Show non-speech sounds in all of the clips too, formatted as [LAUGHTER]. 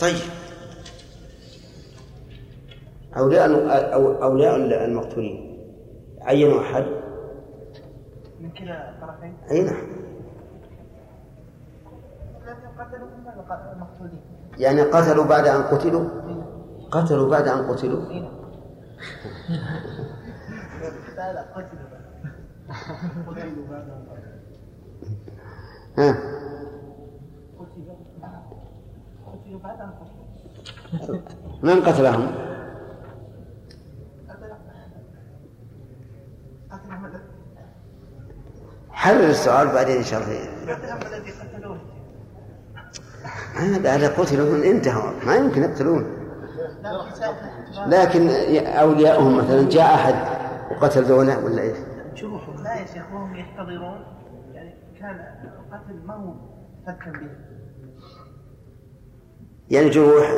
طيب. أولياء أولياء المقتولين. عينوا أحد؟ من كلا الطرفين أي نعم. قتلوا المقتولين يعني قتلوا بعد أن قتلوا؟ قتلوا بعد أن قتلوا؟ قتلوا قتلوا بعد أن ها قتلوا قتلوا بعد أن قتلوا من قتلهم؟ حرر السؤال بعدين إن شاء الله. هذا قتلوا انتهوا. ما يمكن يقتلون. لكن أولياؤهم مثلا جاء أحد وقتل ذولا ولا إيش؟ لا يا شيخ وهم يحتضرون. يعني كان القتل ما هو فكا به. يعني جروح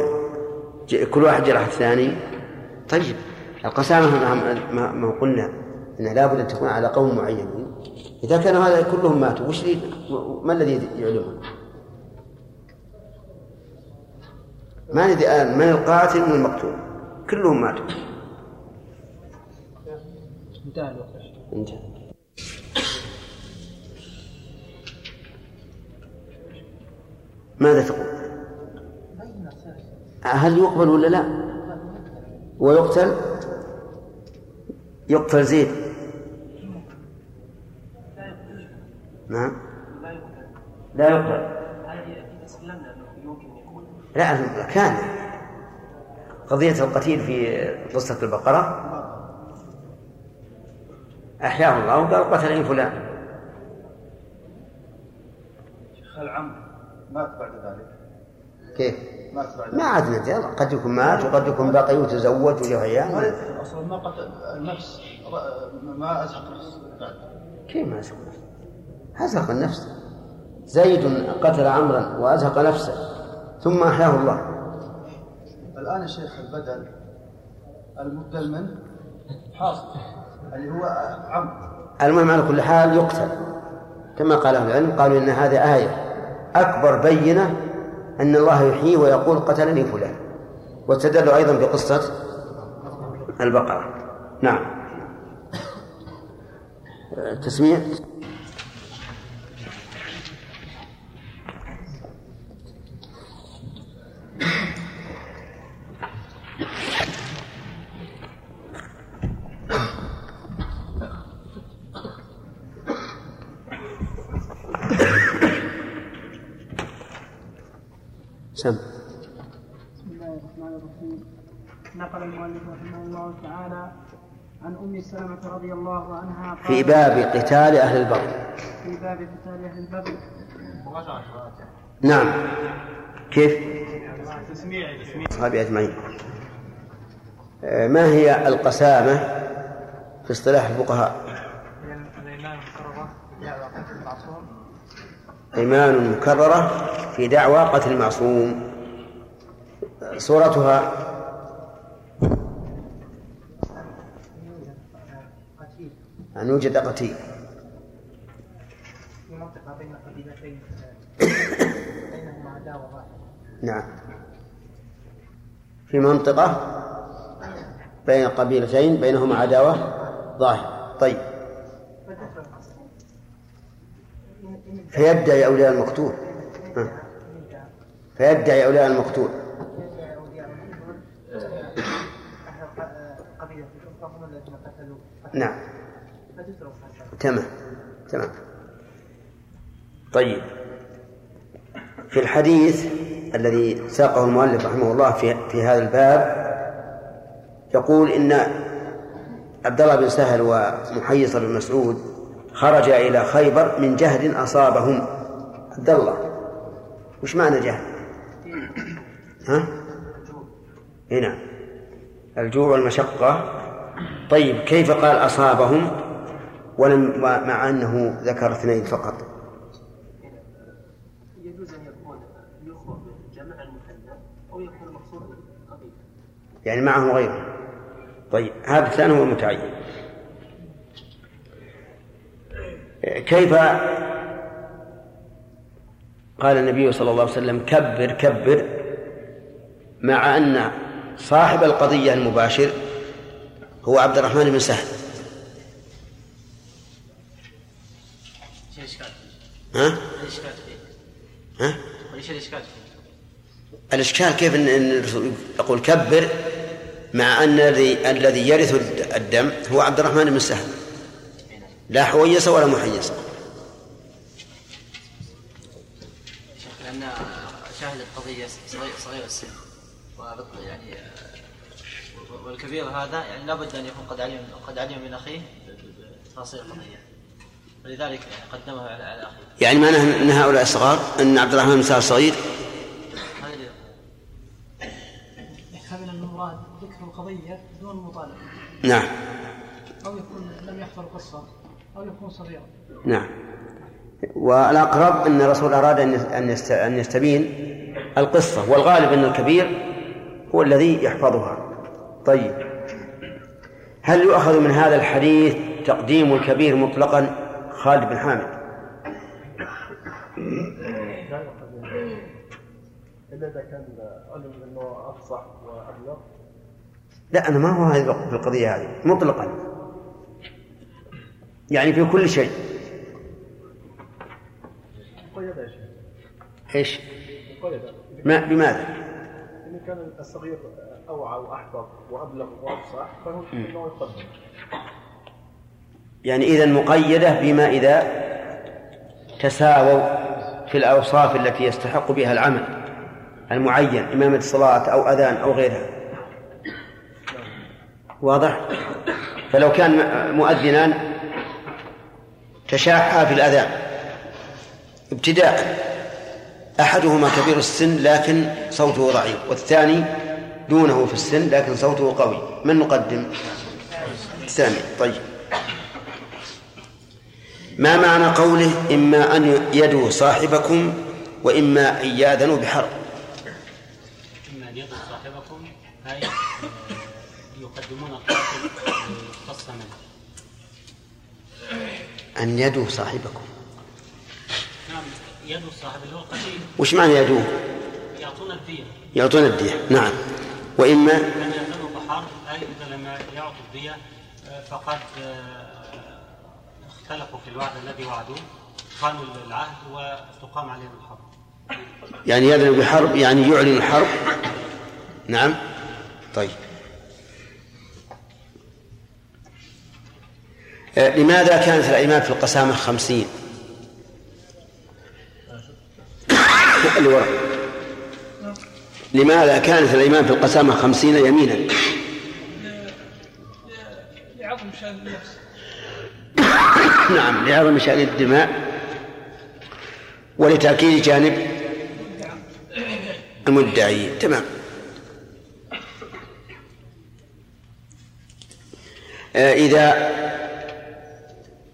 كل واحد جرح الثاني. طيب القسامة ما- قلنا أنها لابد أن تكون على قوم معينين إذا كانوا هذا كلهم ماتوا وش ما الذي يعلمهم؟ ما ندري الآن من القاتل ومن المقتول؟ كلهم ماتوا. انتهى الوقت. انتهى. ماذا تقول؟ هل يقبل ولا لا؟ ويقتل؟ يقتل زيد. نعم. لا يقبل لا كان. قضية القتيل في قصة البقرة. أحياه الله وقال قتلني فلان. العم مات بعد ذلك؟ كيف؟ مات بعد ما عاد ندري قد يكون مات وقد يكون باقي وتزوج وله عيال. أصلا ما قتل النفس ما أزهق نفس بعد كيف ما أزهق نفسه؟ أزهق النفس. زيد قتل عمرا وأزهق نفسه ثم أحياه الله. الآن يا شيخ البدل المبدل منه حاصل. اللي هو عمد المهم على كل حال يقتل. كما قال أهل العلم قالوا إن هذه آية أكبر بينة أن الله يحيي ويقول قتلني فلان. واستدلوا أيضا بقصة البقرة. نعم. تسمية؟ سم. بسم الله الرحمن الرحيم. نقل المؤلف رحمه الله تعالى عن أم سلمة رضي الله عنها قال في باب قتال أهل البغي في باب قتال أهل البغي نعم. كيف؟ تسميع تسميع آه، ما هي القسامة في اصطلاح الفقهاء؟ قتل المعصوم أيمان مكررة في دعوى قتل المعصوم. صورتها أن يوجد قتيل. في منطقة بين قبيلتين بينهما عداوة ظاهرة نعم. في منطقة بين قبيلتين بينهما عداوة ظاهرة. طيب. القصر فيدعي أولياء المقتول. فيدعي أولياء المقتول. نعم. تمام. تمام. طيب. في الحديث الذي ساقه المؤلف رحمه الله في في هذا الباب يقول إن عبد الله بن سهل ومحيص بن مسعود خرج إلى خيبر من جهد أصابهم. عبد الله وش معنى جهد؟ ها؟ هنا الجوع والمشقة. طيب كيف قال أصابهم؟ ولم مع أنه ذكر اثنين فقط. يجوز أن يكون يخبر المثنى أو يكون مقصود يعني معه غيره. طيب هذا الثاني هو المتعين. كيف قال النبي صلى الله عليه وسلم كبر كبر؟ مع أن صاحب القضية المباشر هو عبد الرحمن بن سهل ها؟ ها؟ الإشكال كيف أن الرسول يقول كبر مع أن الذي يرث الدم هو عبد الرحمن بن سهل لا حويصة ولا محيصة شيخ لأن شاهد القضية صغير صغير السن وبط- يعني آه، والكبير هذا يعني لابد أن يكون قد علم قد علم من أخيه بتفاصيل القضية ولذلك يعني قدمه على على أخيه. يعني معناه أن هؤلاء صغار أن عبد الرحمن بن سهل صغير هذا المراد ذكر القضية دون المطالبة نعم. أو يكون لم يحضر قصة أو يكون صغيرا. نعم. والأقرب أن الرسول أراد أن أن يست- أن يستبين القصة والغالب أن الكبير هو الذي يحفظها. طيب. هل يؤخذ من هذا الحديث تقديم الكبير مطلقا خالد بن حامد؟ إلا إذا كان علم أنه أفصح وأبلغ لا أنا ما هو هذه في القضية هذه مطلقا. يعني في كل شيء. إيش؟ ما بماذا؟ إن كان الصغير أوعى وأحفظ وأبلغ وأفصح فهو يقدم يعني إذا مقيدة بما إذا تساووا في الأوصاف التي يستحق بها العمل المعين إمامة الصلاة أو أذان أو غيرها. واضح؟ فلو كان مؤذنان تشاحا في الأذان ابتداء. أحدهما كبير السن لكن صوته ضعيف والثاني دونه في السن لكن صوته قوي. من نقدم؟ الثاني. طيب. ما معنى قوله إما أن يدعو صاحبكم وإما أن يأذنوا بحرب؟ إما أن يضع صاحبكم آه، يقدمون القاتل يقتص منه. أن يدعو صاحبكم. يد الصاحب اللي هو القتيل وش معنى يدعو؟ يعطون الدية. يعطون الدية نعم. وإما لم يأذنوا بحرب أي إذا لم يعطوا الدية آه، فقد آه، اختلفوا في الوعد الذي وعدوه خانوا العهد وتقام عليهم الحرب. يعني يأذن بحرب يعني يعلن الحرب نعم. طيب. آه، لماذا كانت الأيمان في القسامة خمسين؟ اللي وراء لماذا كانت الأيمان في القسامة خمسين يمينا؟ لعظم شأن النفس. نعم لعظم شأن الدماء ولتأكيد جانب المدعي. تمام. آه، إذا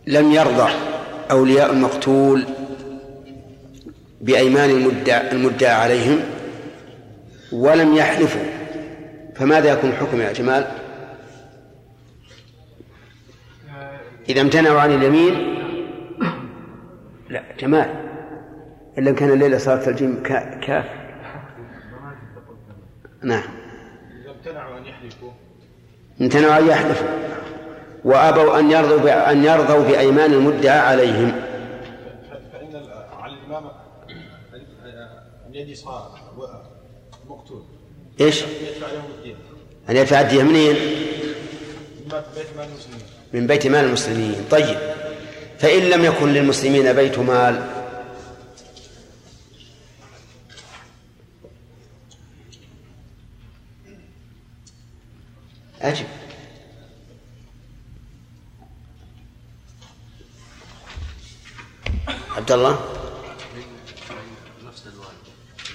لم يرضى أولياء المقتول بأيمان المدعى, المدعى عليهم ولم يحلفوا. فماذا يكون الحكم يا جمال؟ إذا امتنعوا عن اليمين لا جمال. إلا كان الليلة صارت الجيم كا- كاف. نعم. إذا امتنعوا أن يحلفوا. امتنعوا أن يحلفوا وأبوا أن يرضوا أن يرضوا بأيمان المدعى عليهم ف- فإن ال- على الإمام يدي صار مقتول. إيش؟ يدفع لهم الدين. أن يدفع الدية منين؟ من بيت مال المسلمين. طيب. فإن لم يكن للمسلمين بيت مال؟ أجب. عبد الله؟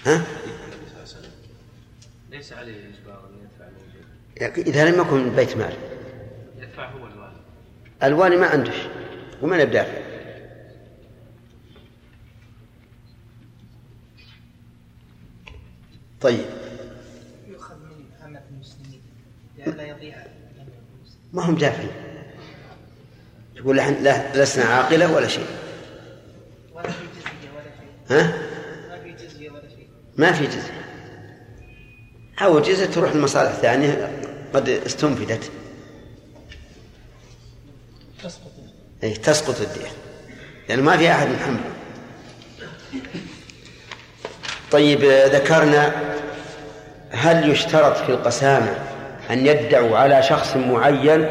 ها؟ ليس عليه إجبار أن يدفع شيء إذا لم يكن من بيت مال. يدفع هو الوالد. الوالي ما عنده. شيء ومن بدافع طيب. يؤخذ من عامة المسلمين لئلا يضيع. ما هم دافعين. يقول نحن لا لسنا عاقلة ولا شيء. ولا في جزية ولا شيء. ها؟ ما في جزية. جزية أو جزء تروح لمصالح ثانية قد استنفدت. تسقط إيه تسقط الدية لأن ما في أحد محمد. طيب ذكرنا هل يشترط في القسامة أن يدعوا على شخص معين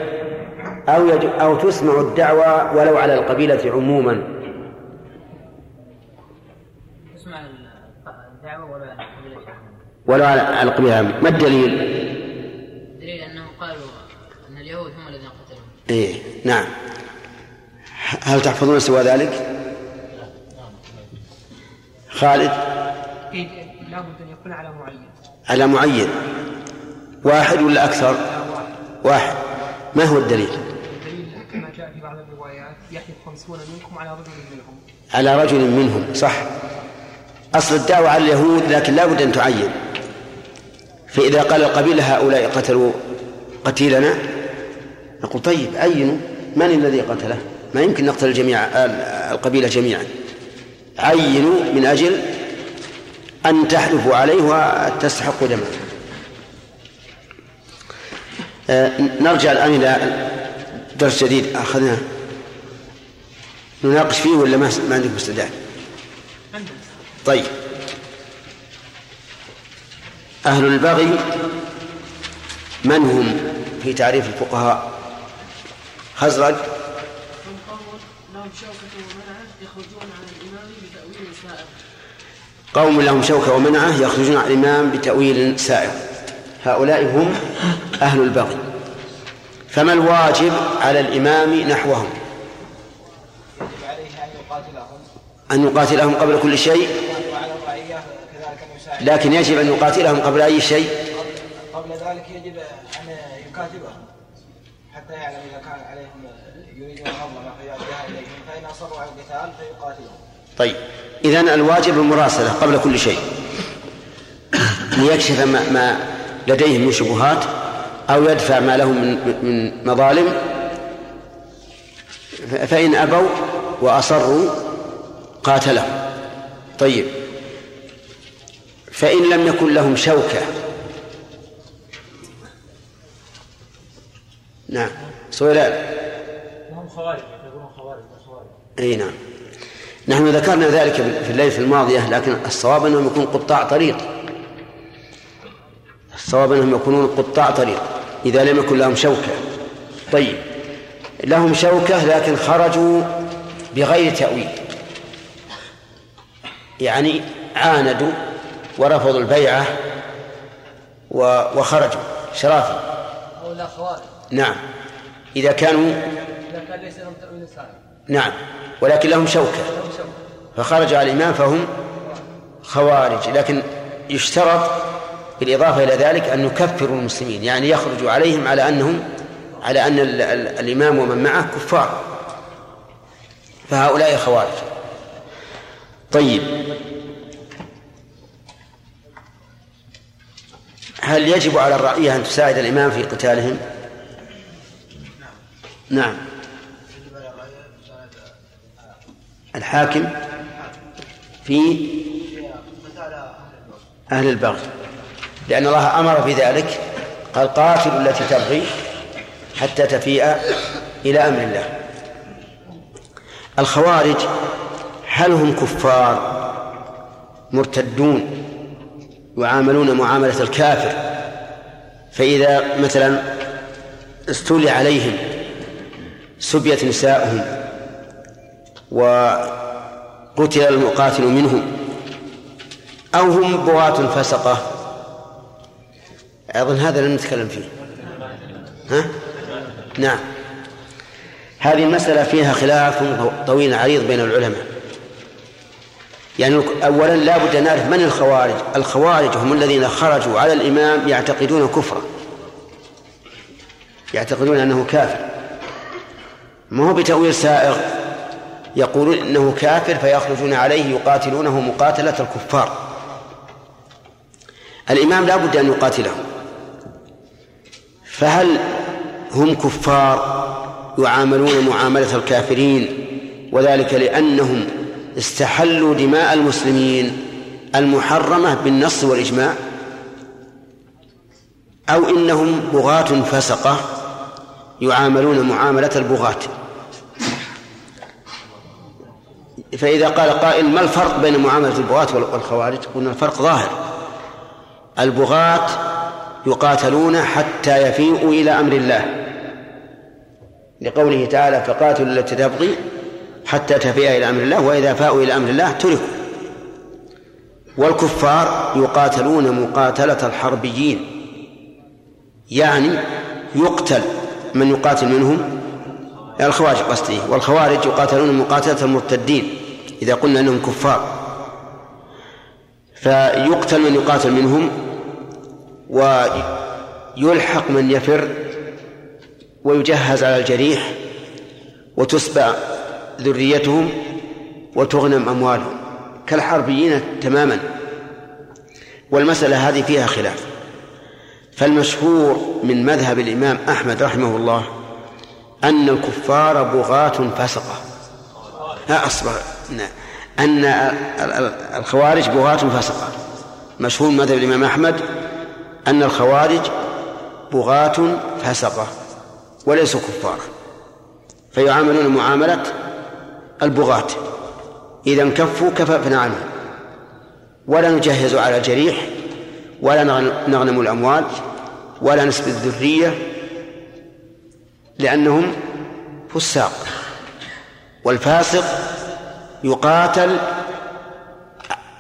أو. أو تسمع الدعوة ولو على القبيلة عموما تسمع الدعوة ولا عن قبيلة ولو على القبيلة ما الدليل؟ دليل أنهم قالوا أن اليهود هم الذين قتلوا إيه نعم. هل تحفظون سوى ذلك؟ خالد؟ أكيد لابد أن يكون على معين. على معين. واحد ولا أكثر؟ واحد. ما هو الدليل؟ الدليل كما جاء في بعض الروايات يحلف خمسون منكم على رجل منهم. على رجل منهم صح. أصل الدعوة على اليهود لكن لا بد أن تعين. فإذا قال القبيلة هؤلاء قتلوا قتيلنا؟ نقول طيب عينوا. من الذي قتله؟ ما يمكن نقتل الجميع القبيلة جميعا. عينوا من أجل أن تحلفوا عليه وتستحقوا دمه. آه، نرجع الآن إلى درس جديد أخذناه. نناقش فيه ولا ما عندكم استعداد؟ طيب. أهل البغي من هم؟ في تعريف الفقهاء؟ خزرج. قوم لهم شوكة ومنعة يخرجون عن الإمام بتأويل سائر هؤلاء هم أهل البغي فما الواجب على الإمام نحوهم؟ أن يقاتلهم قبل كل شيء وعلى الرعيه كذلك ان يساعد لكن يجب أن يقاتلهم قبل أي شيء. قبل ذلك يجب أن يكاتبهم حتى يعلم إذا كان عليهم يريدون فيؤديها إليهم فإن أصروا على القتال فيقاتلهم. طيب. إذن الواجب المراسلة قبل كل شيء. ليكشف ما, ما لديهم من شبهات أو يدفع ما لهم من, من مظالم. فإن أبوا وأصروا قاتلهم. طيب. فإن لم يكن لهم شوكة. نعم. سؤال هم خوارج يعتبرون خوارج أي نعم. نحن ذكرنا ذلك في الليلة الماضية لكن الصواب أنهم يكونوا قطاع طريق. الصواب أنهم يكونون قطاع طريق إذا لم يكن لهم شوكة. طيب. لهم شوكة لكن خرجوا بغير تأويل. يعني عاندوا ورفضوا البيعة و- وخرجوا شرافه هؤلاء خوارج نعم. إذا كانوا إذا كان ليس لهم تأويل سائر نعم. ولكن لهم شوكة. فخرج على الإمام فهم خوارج. لكن يشترط بالإضافة إلى ذلك أن يكفروا المسلمين. يعني يخرجوا عليهم على أنهم على أن ال- ال- الإمام ومن معه كفار. فهؤلاء خوارج. طيب. هل يجب على الرعية أن تساعد الإمام في قتالهم؟ نعم. الحاكم في أهل البغي لأن الله أمر بذلك قال قاتلوا التي تبغي حتى تفيء إلى أمر الله. الخوارج هل هم كفار مرتدون؟ يعاملون معاملة الكافر. فإذا مثلا استولي عليهم سبيت نساؤهم وقتل المقاتل منهم أو هم بغاة فسقة. أظن هذا لم نتكلم فيه. ها؟ نعم. هذه المسألة فيها خلاف طويل عريض بين العلماء. يعني أولا لا بد أن نعرف من الخوارج. الخوارج هم الذين خرجوا على الإمام يعتقدون كفرا. يعتقدون أنه كافر. ما هو بتأويل سائغ؟ يقولون إنه كافر فيخرجون عليه يقاتلونه مقاتلة الكفار. الإمام لا بد أن يقاتله فهل هم كفار يعاملون معاملة الكافرين وذلك لأنهم استحلوا دماء المسلمين المحرمة بالنص والإجماع أو إنهم بغاة فسقة يعاملون معاملة البغاة. فإذا قال قائل ما الفرق بين معاملة البغاة والخوارج؟ قلنا الفرق ظاهر. البغاة يقاتلون حتى يفيئوا إلى أمر الله. لقوله تعالى فقاتلوا التي تبغي حتى تفيء إلى أمر الله وإذا فاءوا إلى أمر الله تركوا. والكفار يقاتلون مقاتلة الحربيين يعني يقتل من يقاتل منهم الخوارج قصدي والخوارج يقاتلون مقاتلة المرتدين إذا قلنا أنهم كفار. فيقتل من يقاتل منهم ويلحق من يفر ويجهز على الجريح وتسبع ذريتهم وتغنم أموالهم. كالحربيين تماما. والمسألة هذه فيها خلاف. فالمشهور من مذهب الإمام أحمد رحمه الله أن الكفار بغاة فسقة لا أصبر. أن الخوارج بغاة فسقة مشهور مذهب الإمام أحمد أن الخوارج بغاة فسقة وليسوا كفارا. فيعاملون معاملة البغاة. إذا انكفوا كففنا عنهم ولا نجهز على الجريح ولا نغنم الأموال ولا نسبي الذرية لأنهم فساق. والفاسق يقاتل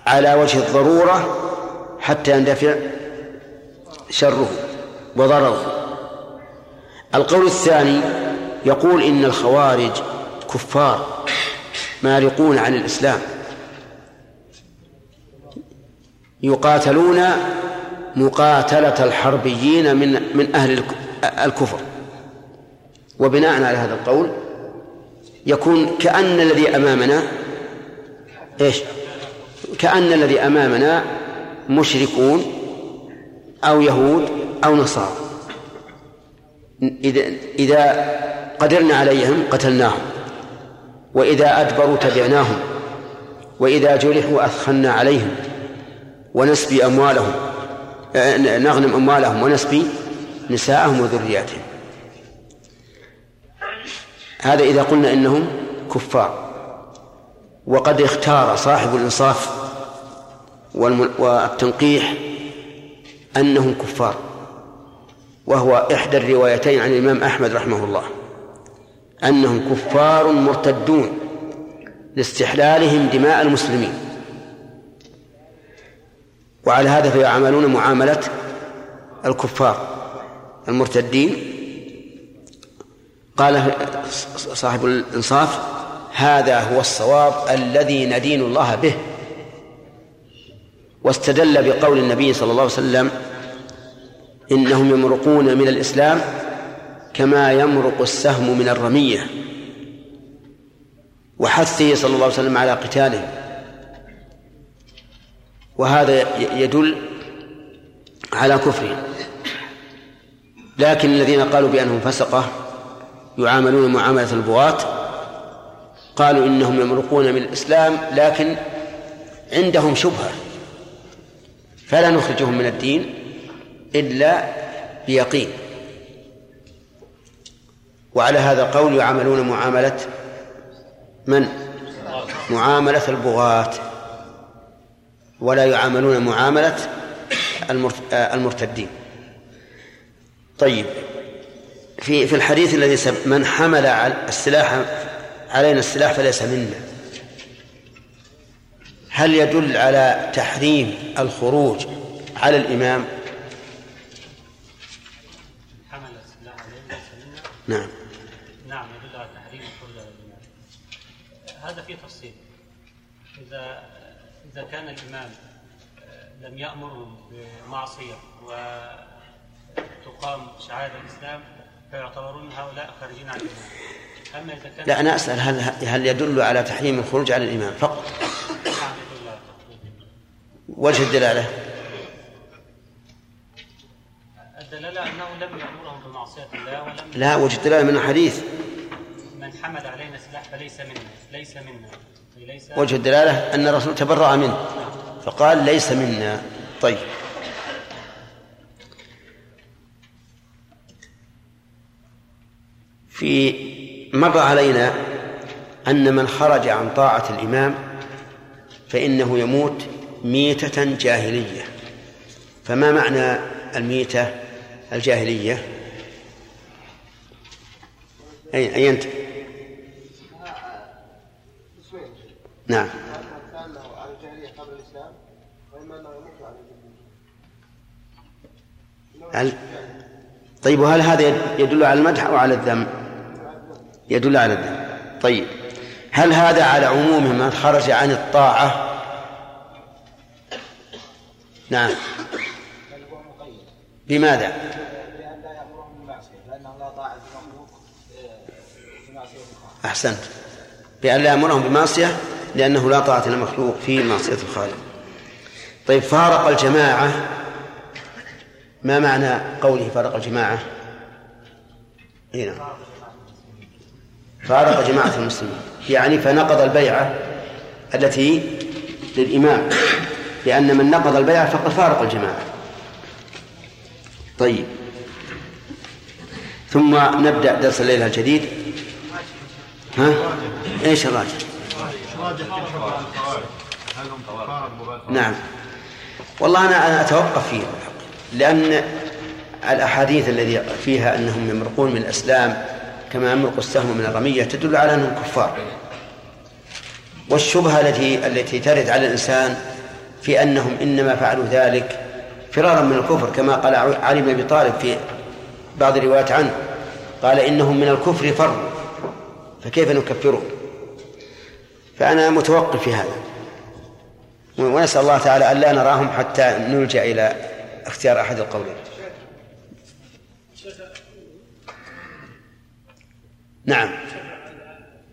على وجه الضرورة حتى يندفع شره وضرره. القول الثاني يقول إن الخوارج كفار. مارقون عن الإسلام. يقاتلون مقاتلة الحربيين من من أهل الكفر. وبناء على هذا القول يكون كأن الذي أمامنا إيش؟ كأن الذي أمامنا مشركون أو يهود أو نصارى. إذا إذا قدرنا عليهم قتلناهم. وإذا أدبروا تبعناهم وإذا جرحوا أثخنا عليهم ونسبي أموالهم نغنم أموالهم ونسبي نساءهم وذرياتهم. هذا إذا قلنا إنهم كفار. وقد اختار صاحب الإنصاف والتنقيح أنهم كفار. وهو إحدى الروايتين عن الإمام أحمد رحمه الله. أنهم كفار مرتدون لاستحلالهم دماء المسلمين. وعلى هذا فيعاملون معاملة الكفار المرتدين. قال صاحب الإنصاف هذا هو الصواب الذي ندين الله به. واستدل بقول النبي صلى الله عليه وسلم إنهم يمرقون من الإسلام كما يمرق السهم من الرمية. وحثه صلى الله عليه وسلم على قتالهم وهذا يدل على كفرهم لكن الذين قالوا بأنهم فسقة يعاملون معاملة البغاة قالوا إنهم يمرقون من الإسلام لكن عندهم شبهة. فلا نخرجهم من الدين إلا بيقين. وعلى هذا القول يعاملون معاملة من؟ معاملة البغاة. ولا يعاملون معاملة المرتدين. طيب. في في الحديث الذي سب من حمل السلاح علينا السلاح فليس منا. هل يدل على تحريم الخروج على الإمام؟ حمل السلاح علينا نعم يدل على تحريم الخروج على الإمام هذا فيه تفصيل إذا إذا كان الإمام آه، لم يأمرهم بمعصية وتقام شعائر الإسلام فيعتبرون هؤلاء خارجين عن الإمام. أما إذا كان لا أنا أسأل هل هل يدل على تحريم الخروج على الإمام فقط. وجه الدلالة؟ الدلالة أنه لم يأمرهم بمعصية الله ولم لا وجه الدلالة من الحديث من حمل علينا سلاح فليس منا ليس منا. وجه الدلالة أن الرسول تبرأ منه. فقال ليس منا. طيب. في مر علينا أن من خرج عن طاعة الإمام فإنه يموت ميتة جاهلية. فما معنى الميتة الجاهلية؟ أي أنت؟ نعم. هل طيب وهل هذا يدل على المدح أو على الذم؟ يدل على الذم. طيب هل هذا على عموم من خرج عن الطاعة؟ نعم. بماذا؟ أحسنت. بأن لا يأمرهم بمعصية؟ لأنه لا طاعة للمخلوق في معصية الخالق. طيب فارق الجماعة. ما معنى قوله فارق الجماعة؟ هنا فارق جماعة المسلمين. يعني فنقض البيعة التي للإمام. لأن من نقض البيعة فقد فارق الجماعة. طيب. ثم نبدأ درس الليلة الجديد. ها؟ إيش الراجح؟ نعم. والله أنا أنا أتوقف فيه لأن الأحاديث الذي فيها أنهم يمرقون من الإسلام كما يمرق السهم من الرمية تدل على أنهم كفار. والشبهة التي التي ترد على الإنسان في أنهم إنما فعلوا ذلك فرارا من الكفر كما قال علي بن أبي طالب في بعض الروايات عنه. قال إنهم من الكفر فروا فكيف نكفرهم؟ فأنا متوقف في هذا. ونسأل الله تعالى أن لا نراهم حتى نلجأ إلى اختيار أحد القولين. نعم.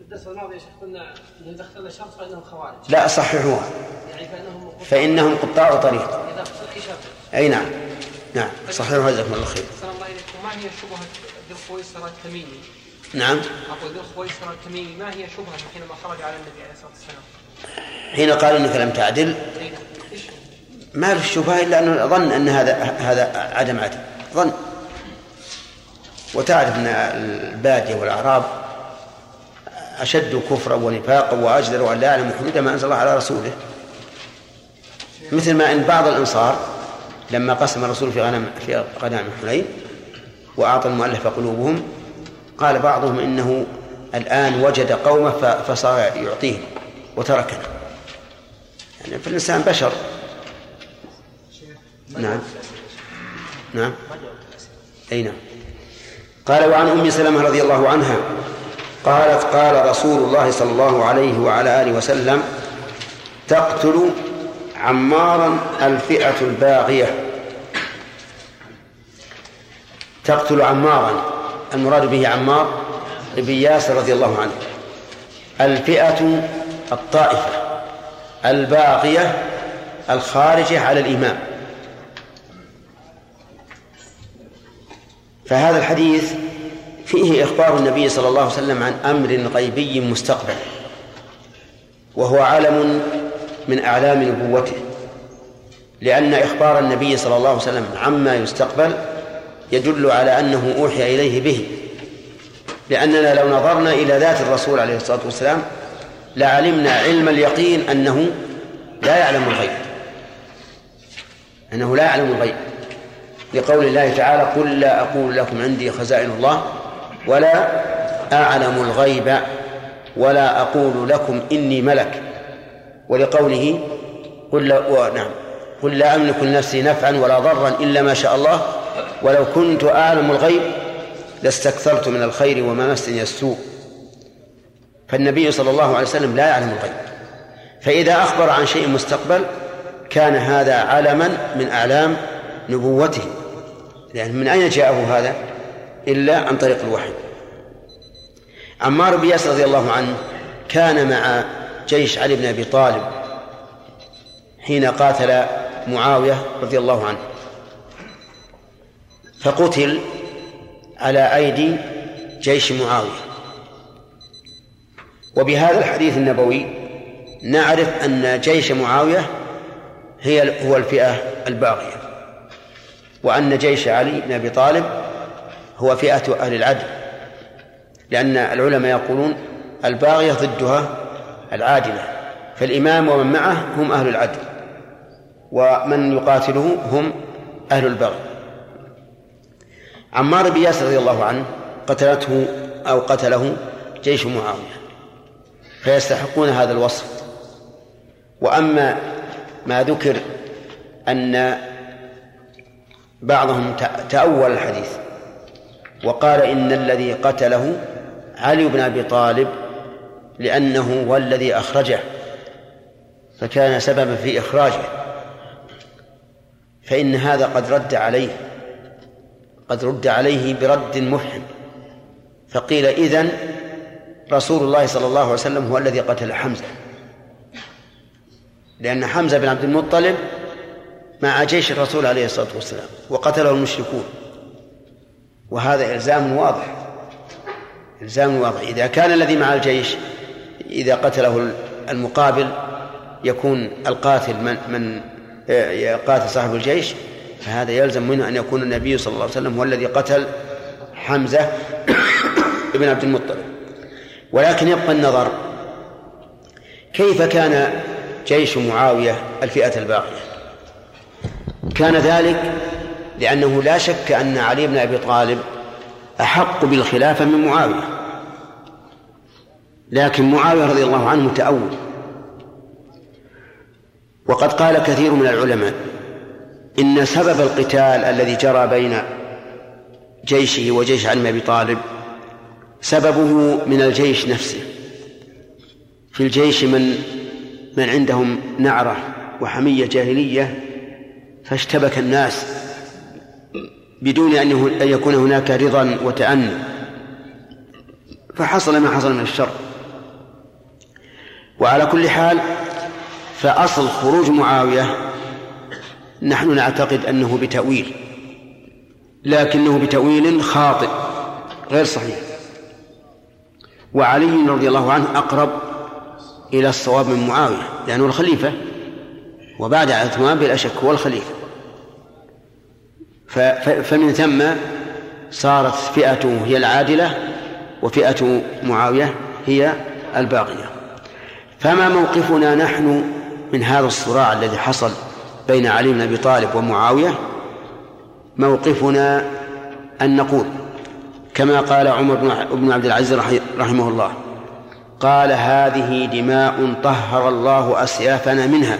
الدرس الماضي قلنا إذا اختلنا الشرط فإنهم خوارج لا صححوها. فإنهم قطاع طريق. اختل أي شرط أي نعم. نعم. صححوها جزاكم الله خير. الله ما هي شبهة ذي الخويصرة التميمي؟ نعم. أقول ذي الخويصرة التميمي ما هي شبهة حينما خرج على النبي عليه الصلاة والسلام؟ حين قال إنك لم تعدل. هو؟ ما في الشبهة إلا أنه ظن أن هذا هذا عدم عدل. ظن. وتعرف أن البادية والأعراب أشد كفرا ونفاقا وأجدر أن لا يعلم حدود ما أنزل الله على رسوله. مثل ما أن بعض الأنصار لما قسم الرسول في غنم في غنائم حنين وأعطى المؤلف قلوبهم قال بعضهم إنه الآن وجد قومه فصار يعطيهم وتركنا. يعني فالإنسان بشر. نعم. نعم. أي نعم. قال وعن أم سلمة رضي الله عنها قالت قال رسول الله صلى الله عليه وعلى آله وسلم تقتل عمارا الفئة الباغية. تقتل عمارا. المراد به عمار بن ياسر رضي الله عنه. الفئة الطائفة الباغية الخارجة على الإمام. فهذا الحديث فيه إخبار النبي صلى الله عليه وسلم عن أمر غيبي مستقبل وهو علم من أعلام نبوته لأن إخبار النبي صلى الله عليه وسلم عما يستقبل يدل على أنه أوحي إليه به لأننا لو نظرنا إلى ذات الرسول عليه الصلاة والسلام لعلمنا علم اليقين أنه لا يعلم الغيب أنه لا يعلم الغيب لقول الله تعالى قل لا أقول لكم عندي خزائن الله ولا أعلم الغيب ولا أقول لكم إني ملك ولقوله قل لا. نعم قل لا أملك لنفسي نفعا ولا ضرا إلا ما شاء الله ولو كنت أعلم الغيب لاستكثرت من الخير وما مسني السوء. فالنبي صلى الله عليه وسلم لا يعلم الغيب. فإذا أخبر عن شيء مستقبل كان هذا علما من أعلام نبوته. يعني من أين جاءه هذا؟ إلا عن طريق الوحي. عمار بن ياسر رضي الله عنه كان مع جيش علي بن أبي طالب حين قاتل معاوية رضي الله عنه. فقتل على أيدي جيش معاوية. وبهذا الحديث النبوي نعرف أن جيش معاوية هي هو الفئة الباغية وأن جيش علي بن أبي طالب هو فئة أهل العدل لأن العلماء يقولون الباغية ضدها العادلة فالإمام ومن معه هم أهل العدل ومن يقاتله هم أهل البغي. عمار بن ياسر رضي الله عنه قتلته أو قتله جيش معاوية فيستحقون هذا الوصف. وأما ما ذكر أن بعضهم تأول الحديث وقال إن الذي قتله علي بن أبي طالب لأنه هو الذي أخرجه فكان سببا في إخراجه فإن هذا قد رد عليه. قد رد عليه برد مفحم فقيل إذن رسول الله صلى الله عليه وسلم هو الذي قتل حمزة. لأن حمزة بن عبد المطلب مع جيش الرسول عليه الصلاة والسلام وقتله المشركون. وهذا إلزام واضح. إلزام واضح. إذا كان الذي مع الجيش إذا قتله المقابل يكون القاتل من من قاتل صاحب الجيش فهذا يلزم منه أن يكون النبي صلى الله عليه وسلم هو الذي قتل حمزة ابن عبد المطلب. ولكن يبقى النظر كيف كان جيش معاوية الفئة الباقية؟ كان ذلك لأنه لا شك أن علي بن أبي طالب أحق بالخلافة من معاوية. لكن معاوية رضي الله عنه متأول. وقد قال كثير من العلماء إن سبب القتال الذي جرى بين جيشه وجيش بن أبي طالب سببه من الجيش نفسه. في الجيش من من عندهم نعرة وحمية جاهلية فاشتبك الناس بدون أن يكون هناك رضا وتأني. فحصل ما حصل من الشر. وعلى كل حال فأصل خروج معاوية نحن نعتقد أنه بتأويل لكنه بتأويل خاطئ غير صحيح. وعلي رضي الله عنه أقرب إلى الصواب من معاوية لأنه الخليفة وبعد عثمان بلا شك هو الخليفة. فمن ثم صارت فئته هي العادلة وفئة معاوية هي الباقية. فما موقفنا نحن من هذا الصراع الذي حصل؟ بين علي بن أبي طالب ومعاوية موقفنا أن نقول كما قال عمر بن عبد العزيز رحمه الله قال هذه دماء طهر الله أسيافنا منها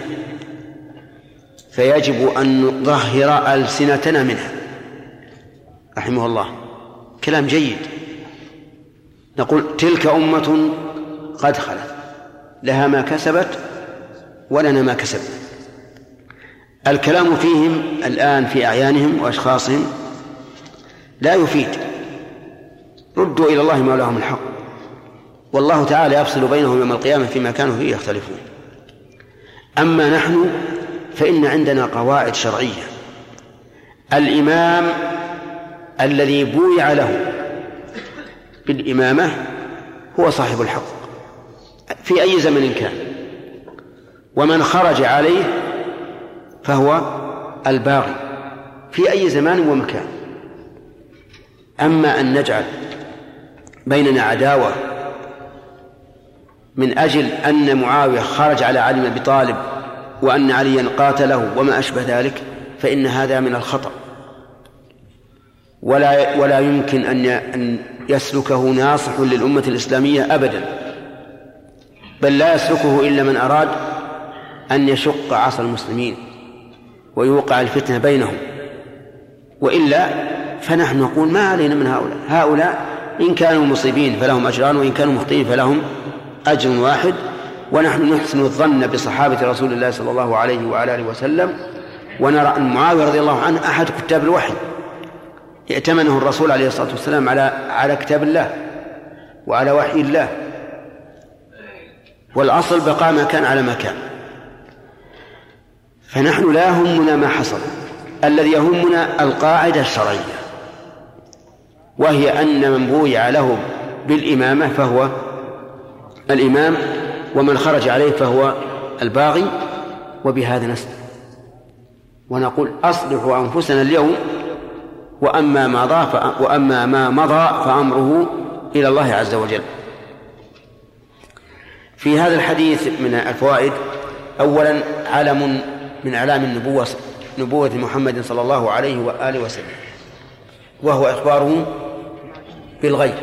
فيجب أن نطهر ألسنتنا منها. رحمه الله. كلام جيد. نقول تلك أمة قد خلت لها ما كسبت ولنا ما كسبنا. الكلام فيهم الآن في أعيانهم وأشخاصهم لا يفيد. ردوا إلى الله ما لهم الحق. والله تعالى يفصل بينهم يوم القيامة فيما كانوا فيه يختلفون. أما نحن فإن عندنا قواعد شرعية. الإمام الذي بويع له بالإمامة هو صاحب الحق في أي زمن كان. ومن خرج عليه فهو الباغي في أي زمان ومكان. أما أن نجعل بيننا عداوة من أجل أن معاوية خرج على علي بن أبي طالب وأن عليا قاتله وما أشبه ذلك فإن هذا من الخطأ. ولا ولا يمكن أن أن يسلكه ناصح للأمة الإسلامية أبدا. بل لا يسلكه إلا من أراد أن يشق عصا المسلمين. ويوقع الفتنة بينهم. وإلا فنحن نقول ما علينا من هؤلاء. هؤلاء إن كانوا مصيبين فلهم أجران وإن كانوا مخطئين فلهم أجر واحد. ونحن نحسن الظن بصحابة رسول الله صلى الله عليه وعلى آله وسلم. ونرى أن معاوية رضي الله عنه أحد كتاب الوحي. ائتمنه الرسول عليه الصلاة والسلام على على كتاب الله وعلى وحي الله. والأصل بقاء ما كان على ما كان. فنحن لا يهمنا ما حصل. الذي يهمنا القاعدة الشرعية. وهي أن من بويع له بالإمامة فهو الإمام ومن خرج عليه فهو الباغي وبهذا نسلم ونقول أصلحوا أنفسنا اليوم وأما ما ضاف وأما ما مضى فأمره إلى الله عز وجل. في هذا الحديث من الفوائد أولا علم من أعلام النبوة نبوة محمد صلى الله عليه وآله وسلم وهو إخباره بالغيب.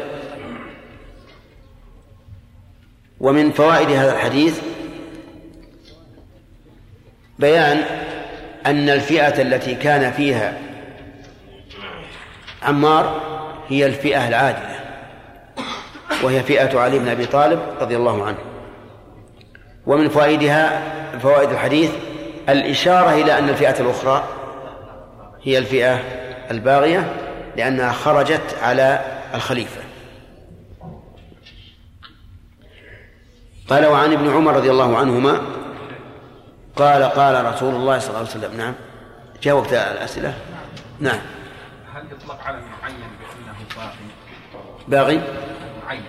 ومن فوائد هذا الحديث بيان أن الفئة التي كان فيها عمار هي الفئة العادلة وهي فئة علي بن أبي طالب رضي الله عنه. ومن فوائدها فوائد الحديث الإشارة إلى أن الفئة الأخرى هي الفئة الباغية لأنها خرجت على الخليفة. قال وعن ابن عمر رضي الله عنهما قال قال رسول الله صلى الله عليه وسلم نعم. جاوبت الأسئلة؟ نعم. هل يطلق على المعين بأنه باغي؟ باغي؟ معين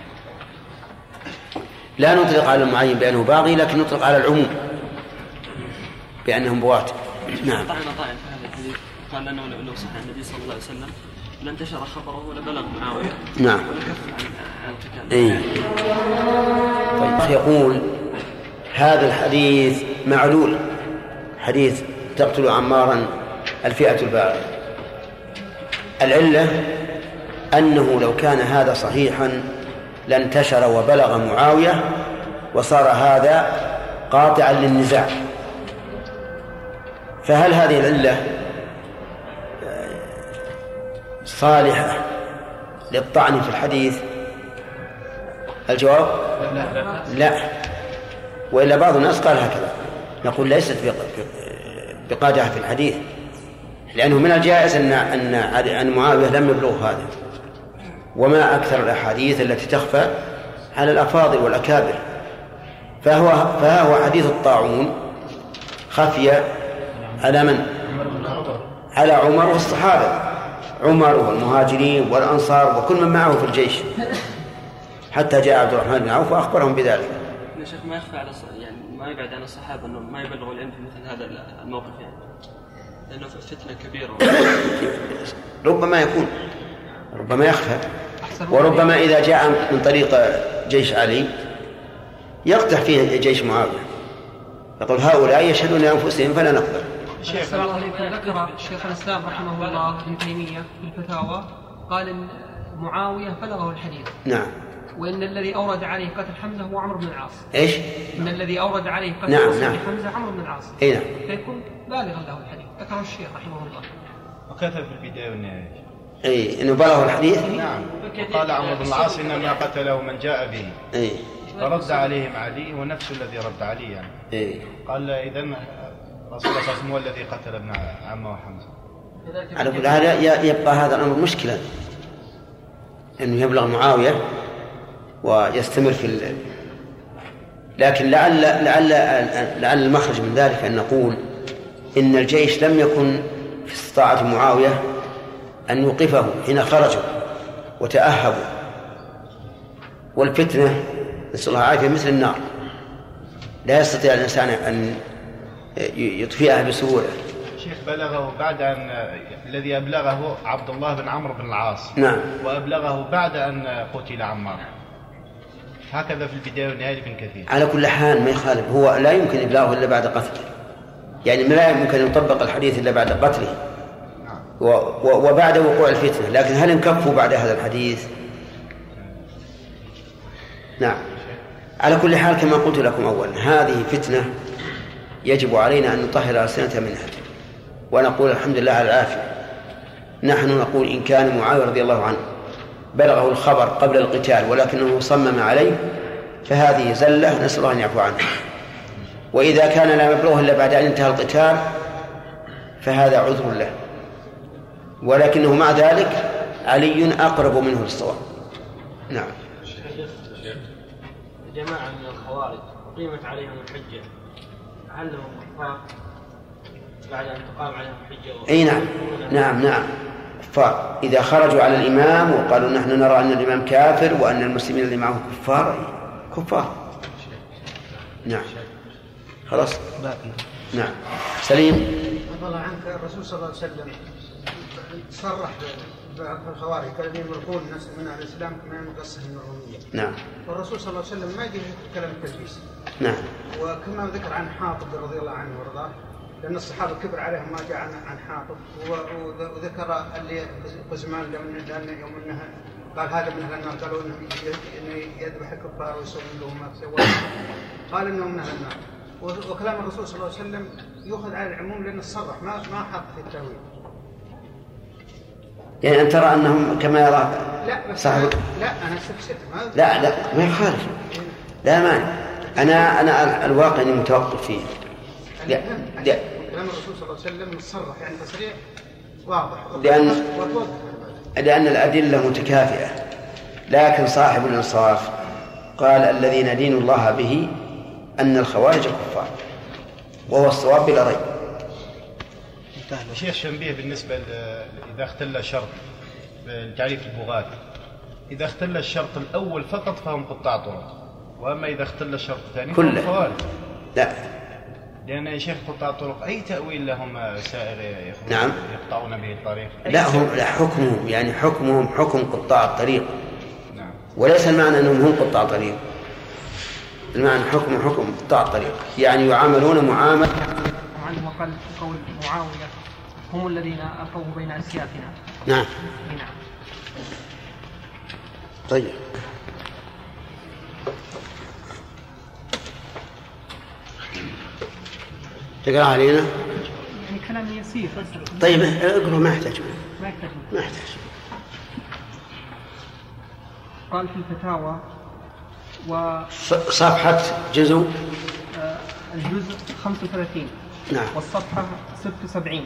لا نطلق على المعين بأنه باغي لكن نطلق على العموم. بأنهم بغاة نعم. طعن طائف في هذا الحديث. قال أنه لو صح عن النبي صلى الله عليه وسلم لانتشر خبره ولبلغ معاوية. نعم. ولكف عن عن القتال. اي طيب يقول هذا الحديث معلول. حديث تقتل عمارا الفئة الباغية العلة أنه لو كان هذا صحيحا لانتشر وبلغ معاوية وصار هذا قاطعا للنزاع. فهل هذه العلة صالحة للطعن في الحديث؟ الجواب؟ لا. وإلا بعض الناس قال هكذا. نقول ليست بقادحة في الحديث. لأنه من الجائز أن أن أن معاوية لم يبلغ هذا. وما أكثر الأحاديث التي تخفى على الأفاضل والأكابر. فهو فها هو حديث الطاعون خفي على من؟ على عمر والصحابة. عمر والمهاجرين والأنصار وكل من معه في الجيش. حتى جاء عبد الرحمن بن عوف وأخبرهم بذلك. يا شيخ ما يخفى على يعني ما يبعد عن الصحابة إنهم ما يبلغوا العلم في مثل هذا الموقف يعني؟ لأنه فتنة كبيرة. ربما يكون. ربما يخفى. وربما إذا جاء من طريق جيش علي يقتح فيه جيش معاوية. يقول هؤلاء يشهدون لأنفسهم فلا نقبل أحسن الله عليكم ذكر شيخ الإسلام رحمه الله ابن تيمية في الفتاوى قال إن معاوية بلغه الحديث. نعم. وإن الذي أورد عليه قتل حمزة هو عمرو بن العاص. إيش؟ إن الذي أورد عليه قتل نعم، نعم. حمزة عمرو بن العاص. أي نعم. فيكون بالغا له الحديث. ذكره الشيخ رحمه الله. وكتب في البداية والنهاية؟ أي إنه بلغه الحديث؟ نعم. وقال عمرو بن العاص إنما قتله من جاء به. أي فرد عليهم علي ونفس الذي رد علي يعني. أي قال إذا رسول الله صلى الله عليه وسلم هو الذي قتل ابن عمه وحمزة على كل حال ي- يبقى هذا الأمر مشكلة. أنه يبلغ معاوية ويستمر في ال... لكن لعل لعل لعل المخرج من ذلك أن نقول إن الجيش لم يكن في استطاعة معاوية أن يوقفه حين خرجوا وتأهبوا. والفتنة نسأل الله العافية مثل النار. لا يستطيع الإنسان أن يطفئها بسهولة. شيخ بلغه بعد أن الذي أبلغه عبد الله بن عمرو بن العاص. نعم. وأبلغه بعد أن قتل عمار. هكذا في البداية والنهاية لابن كثير. على كل حال ما يخالف هو لا يمكن إبلاغه إلا بعد قتله. يعني لا يمكن أن يطبق الحديث إلا بعد قتله. و وبعد وقوع الفتنة. لكن هل انكفوا بعد هذا الحديث؟ نعم. على كل حال كما قلت لكم أولا هذه فتنة يجب علينا أن نطهر ألسنتها منها. ونقول الحمد لله على العافية. نحن نقول إن كان معاوية رضي الله عنه بلغه الخبر قبل القتال ولكنه صمم عليه فهذه زلة نسأل الله أن يعفو عنه وإذا كان لا يبلغه إلا بعد أن انتهى القتال فهذا عذر له. ولكنه مع ذلك علي أقرب منه للصواب. نعم. جماعة من الخوارج أقيمت عليهم الحجة. بعد أن تقام عليهم الحجة أي نعم. نعم نعم. كفار إذا خرجوا على الإمام وقالوا نحن نرى أن الإمام كافر وأن المسلمين اللي معه كفار كفار. نعم. خلاص. نعم. سليم. الله عنك الرسول صلى الله عليه وسلم صرح الخوارج قال من أهل الإسلام كما يمرق من الروميه. نعم. والرسول صلى الله عليه وسلم ما يجي كلام التلبيس. نعم. وكما ذكر عن حاطب رضي الله عنه وارضاه لأن الصحابة كبر عليهم ما جاء عن عن حاطب. وذكر اللي قزمان لأن لأن يوم إنه قال هذا من أهل النار قالوا إنه يذبح الكفار ويسوي لهم ما سوى. قال إنه من أهل النار. وكلام الرسول صلى الله عليه وسلم يؤخذ على العموم لأنه صرح ما ما حط في التأويل. يعني أن ترى أنهم كما يرى لا صاحب لا أنا استفسرت لا لا ما يخالف لا مانع أنا أنا الواقع أني متوقف فيه. لا لا. كلام الرسول صلى الله عليه وسلم صرح يعني تصريح واضح. لأن- لأن الأدلة متكافئة. لكن صاحب الإنصاف قال الذي ندين الله به أن الخوارج كفار وهو الصواب بلا ريب. شيخ شنبيه بالنسبة إذا اختل شرط تعريف البغاة إذا اختل الشرط الأول فقط فهم قطاع طرق وأما إذا اختل الشرط الثاني فهم كله. خوارج لا لأن يا شيخ قطاع الطرق أي تأويل لهم سائر نعم. يقطعون به الطريق لا هم. لا حكمهم يعني حكمهم حكم قطاع الطريق نعم. وليس المعنى أنهم هم قطاع طريق المعنى حكم حكم قطاع الطريق يعني يعاملون معاملة وقال قول معاوية هم الذين ألقوه بين أسيافنا. نعم. نعم. طيب. تقرأ علينا؟ يعني كلام يسير بس. طيب اقرأ ما يحتاج. ما يحتاج. ما يحتاج. قال في الفتاوى و صفحة جزء؟ آه، الجزء 35 نعم. والصفحة 76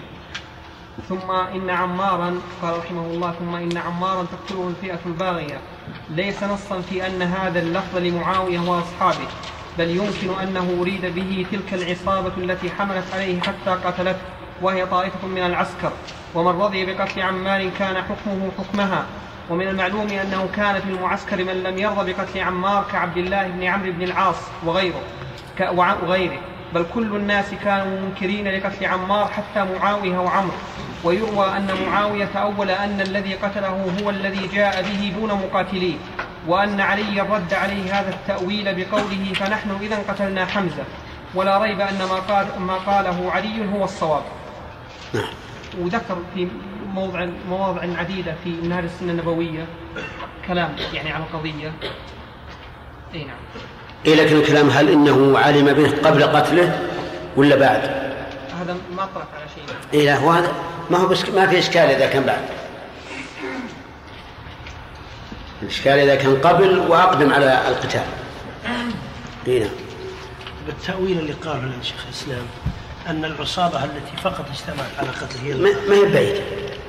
ثم إن عمارا قال رحمه الله ثم إن عمارا تقتله الفئة الباغية ليس نصا في أن هذا اللفظ لمعاوية وأصحابه بل يمكن أنه أريد به تلك العصابة التي حملت عليه حتى قتلته وهي طائفة من العسكر. ومن رضي بقتل عمار كان حكمه حكمها. ومن المعلوم أنه كان في المعسكر من لم يرضى بقتل عمار كعبد الله بن عمرو بن العاص وغيره وغيره. بل كل الناس كانوا منكرين لقتل عمار حتى معاوية وعمرو ويروى أن معاوية تأول أن الذي قتله هو الذي جاء به دون مقاتليه وأن علي رد عليه هذا التأويل بقوله فنحن إذا قتلنا حمزة ولا ريب أن ما, قال ما قاله علي هو الصواب. وذكر في موضع مواضع عديدة في منهج السنة النبوية كلام يعني على القضية أي نعم. إيه لكن الكلام هل إنه علم به قبل قتله ولا بعد؟ هذا ما طرح على شيء. إيه لا هو هذا ما هو بس ما في إشكال إذا كان بعد. الإشكال إذا كان قبل وأقدم على القتال. إيه نعم. بالتأويل اللي قاله شيخ الإسلام أن العصابة التي فقط اجتمعت على قتله هي ما ما هي بعيدة.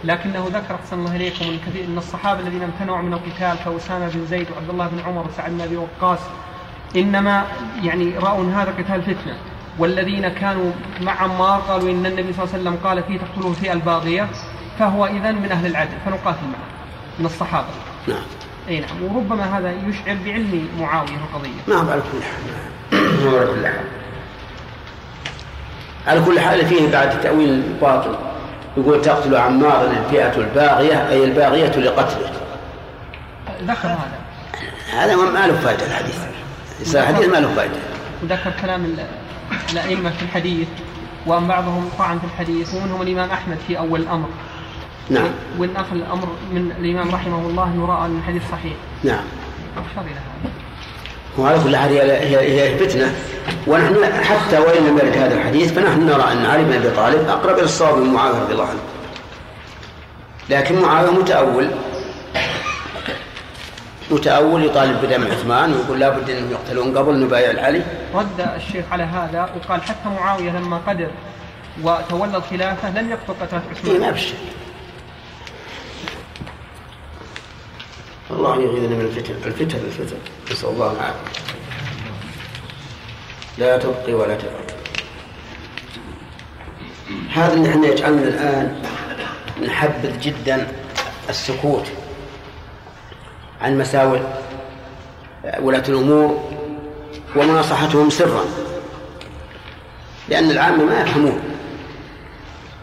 لكنه ذكر أحسن الله إليكم من كثير من الصحابة الذين امتنعوا من القتال كأسامة بن زيد وعبد الله بن عمر وسعد بن أبي وقاص إنما يعني رأوا أن هذا قتال فتنة. والذين كانوا مع عمار قالوا إن النبي صلى الله عليه وسلم قال فيه تقتله الفئة الباغية فهو إذن من أهل العدل فنقاتل معه من الصحابة. نعم. أي نعم. وربما هذا يشعر بعلم معاوية القضية. ما هو على كل حال. على كل حال. على كل حال فيه بعد تأويل باطل يقول تقتل عمارا الفئة الباغية أي الباغية لقتله. ذكر هذا. هذا ما له فائدة الحديث. الحديث ما له فائدة. وذكر كلام ال- الأئمة في الحديث وأن بعضهم طعن في الحديث ومنهم الإمام أحمد في أول الأمر. نعم. وإن أخذ الأمر من الإمام رحمه الله يرى أن الحديث صحيح. نعم. وعلى كل حال هي هي هي فتنة. ونحن حتى وإن لم يرد هذا الحديث فنحن نرى أن علي بن أبي طالب أقرب إلى الصواب من معاوية رضي الله عنه. لكن معاوية متأول. متأول يطالب بدم عثمان ويقول لابد أنهم يقتلون قبل نبايع علي رد الشيخ على هذا وقال حتى معاوية لما قدر وتولى الخلافة لم يقتل قتلة إيه ما عثمان بشي الله يغيظنا من الفتن. الفتن الفتن. نسأل الله العافية. لا تبقي ولا تذر هذا اللي إحنا يجعلنا الآن نحبذ جدا السكوت. عن مساوئ ولاة الأمور ومناصحتهم سرا لأن العامة ما يفهمون.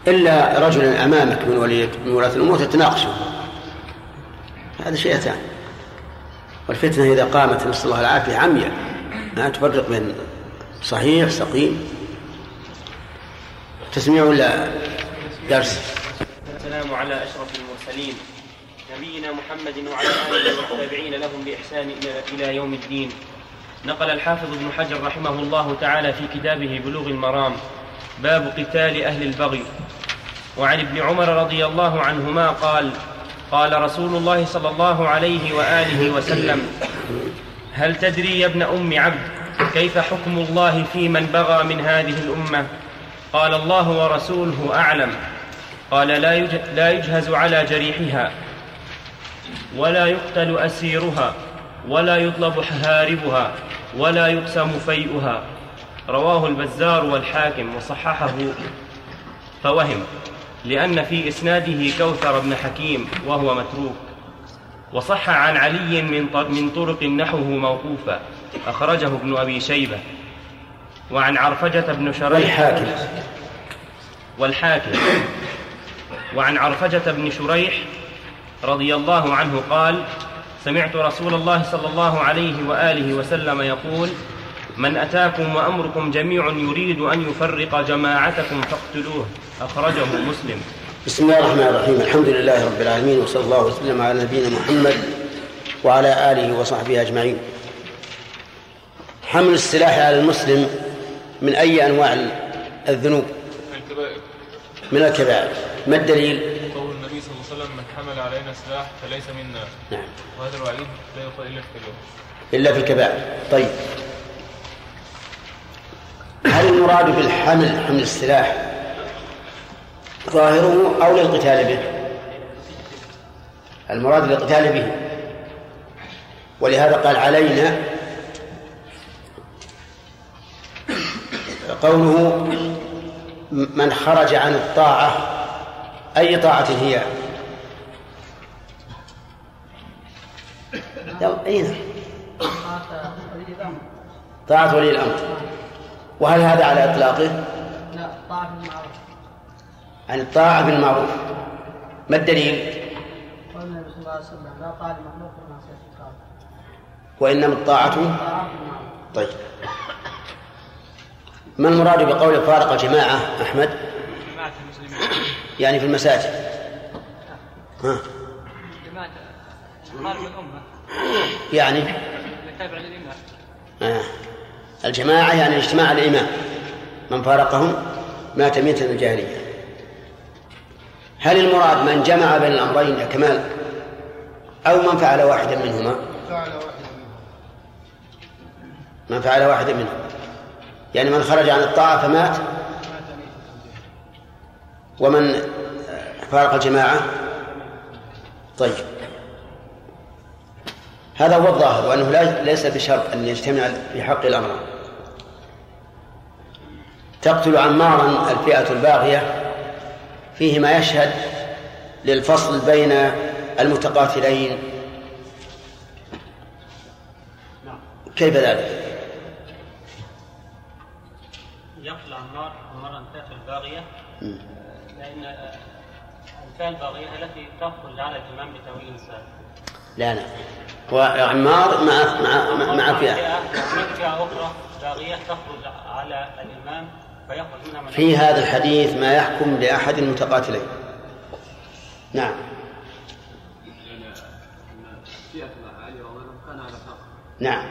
إلا رجلا أمامك من ولي من ولاة الأمور تتناقشوا. هذا شيء ثاني والفتنة إذا قامت نسأل الله العافية عمياء. ما تفرق بين صحيح سقيم. تسميع ولا درس؟ السلام على أشرف المرسلين. نبينا محمد وعلى آله والتابعين لهم بإحسان إلى يوم الدين. نقل الحافظ ابن حجر رحمه الله تعالى في كتابه بلوغ المرام باب قتال أهل البغي. وعن ابن عمر رضي الله عنهما قال قال رسول الله صلى الله عليه وآله وسلم هل تدري يا ابن أم عبد كيف حكم الله في من بغى من هذه الأمة؟ قال الله ورسوله أعلم. قال لا يجهز على جريحها. ولا يقتل أسيرها ولا يطلب هاربها ولا يقسم فيئها. رواه البزار والحاكم وصححه. فوهم لأن في إسناده كوثر بن حكيم وهو متروك. وصح عن علي من من طرق نحوه موقوفا أخرجه ابن أبي شيبة. وعن عرفجة بن شريح. والحاكم. والحاكم. وعن عرفجة بن شريح رضي الله عنه قال سمعت رسول الله صلى الله عليه وآله وسلم يقول من أتاكم وأمركم جميع يريد أن يفرق جماعتكم فاقتلوه. أخرجه مسلم. بسم الله الرحمن الرحيم. الحمد لله رب العالمين وصلى الله وسلم على نبينا محمد وعلى آله وصحبه أجمعين. حمل السلاح على المسلم من أي أنواع الذنوب؟ الكبائر. من الكبائر. ما الدليل قول النبي صلى الله عليه وسلم من حمل علينا سلاح فليس منا. نعم. وهذا الوعيد لا يقال إلا في الكبائر. إلا في الكبائر. طيب. هل المراد بالحمل حمل السلاح ظاهره أو للقتال به؟ المراد للقتال به. ولهذا قال علينا قوله من خرج عن الطاعة أي طاعة هي؟ أين طاعة ولي الأمر. وهل هذا على إطلاقه؟ لا طاعة بالمعروف عن الطاعة بالمعروف. ما الدليل؟ قال النبي صلى الله عليه وسلم لا طاعة لمخلوق في معصية الخالق وإنما الطاعة طاعة بالمعروف طيب. ما المراد بقول فارق الجماعة أحمد؟ جماعة المسلمين يعني في المساجد. ها؟ جماعة الأمة. يعني آه. الجماعة يعني اجتماع الإمام. من فارقهم مات ميتا الجاهلية. هل المراد من جمع بين الأمرين يا كمال أو من فعل واحدا منهما؟ من فعل واحدا منهما يعني من خرج عن الطاعة فمات. ومن فارق الجماعة؟ طيب. هذا هو الظاهر وأنه لا- ليس بشرط أن يجتمع في حق الأمر تقتل عمارا الفئة الباغية فيه ما يشهد للفصل بين المتقاتلين كيف ذلك؟ يقتل عمار عمار الفئة الباغية. لأن الفئة الباغية التي تخرج على الإمام بتأويل السابق لا لا. وعمار مع مع مع, فئة فئة أخرى باغية تخرج على الإمام فيخرج منها من في هذا الحديث ما يحكم لأحد المتقاتلين. نعم. نعم.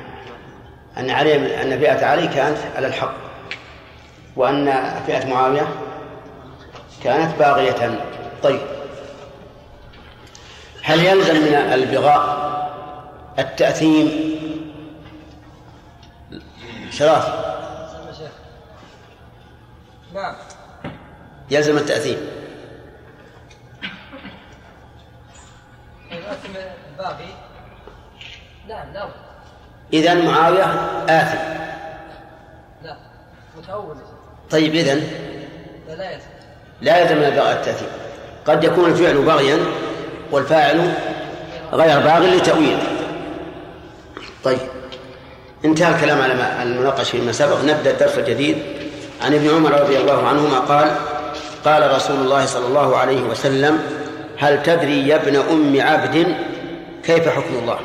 أن علي أن فئة علي كانت على الحق وأن فئة معاوية كانت باغية. طيب. هل يلزم من البغاء التأثيم؟ شراف. نعم. يلزم التأثيم. الباقي. نعم لا. إذا معاوية آثم. لا متأول. طيب إذن؟ لا لا يلزم. لا يلزم من البغاء التأثيم. قد يكون الفعل بغيا والفاعل غير باغ لتأويل. طيب انتهى الكلام على المناقشة فيما سبق. نبدأ الدرس الجديد. عن ابن عمر رضي الله عنهما قال قال رسول الله صلى الله عليه وسلم هل تدري يا ابن أم عبد كيف حكم الله؟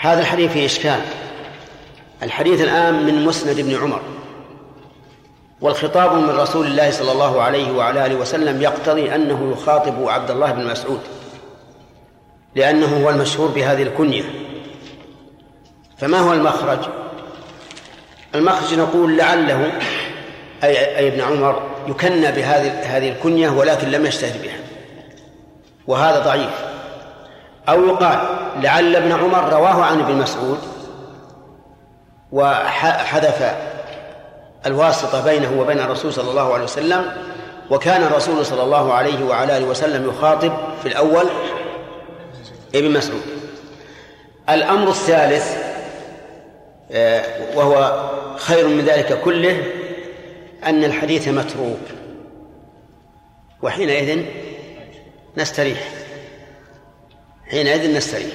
هذا الحديث فيه إشكال. الحديث الآن من مسند ابن عمر. والخطاب من رسول الله صلى الله عليه وعلى آله وسلم يقتضي أنه يخاطب عبد الله بن مسعود لأنه هو المشهور بهذه الكنية. فما هو المخرج؟ المخرج نقول لعله أي, أي ابن عمر يكنى بهذه هذه الكنية ولكن لم يشتهر بها وهذا ضعيف. أو يقال لعل ابن عمر رواه عن ابن مسعود وحذف الواسطة بينه وبين الرسول صلى الله عليه وسلم وكان الرسول صلى الله عليه وعلى آله وسلم يخاطب في الأول ابن مسعود. الأمر الثالث آه، وهو خير من ذلك كله أن الحديث متروك. وحينئذ نستريح. حينئذ نستريح.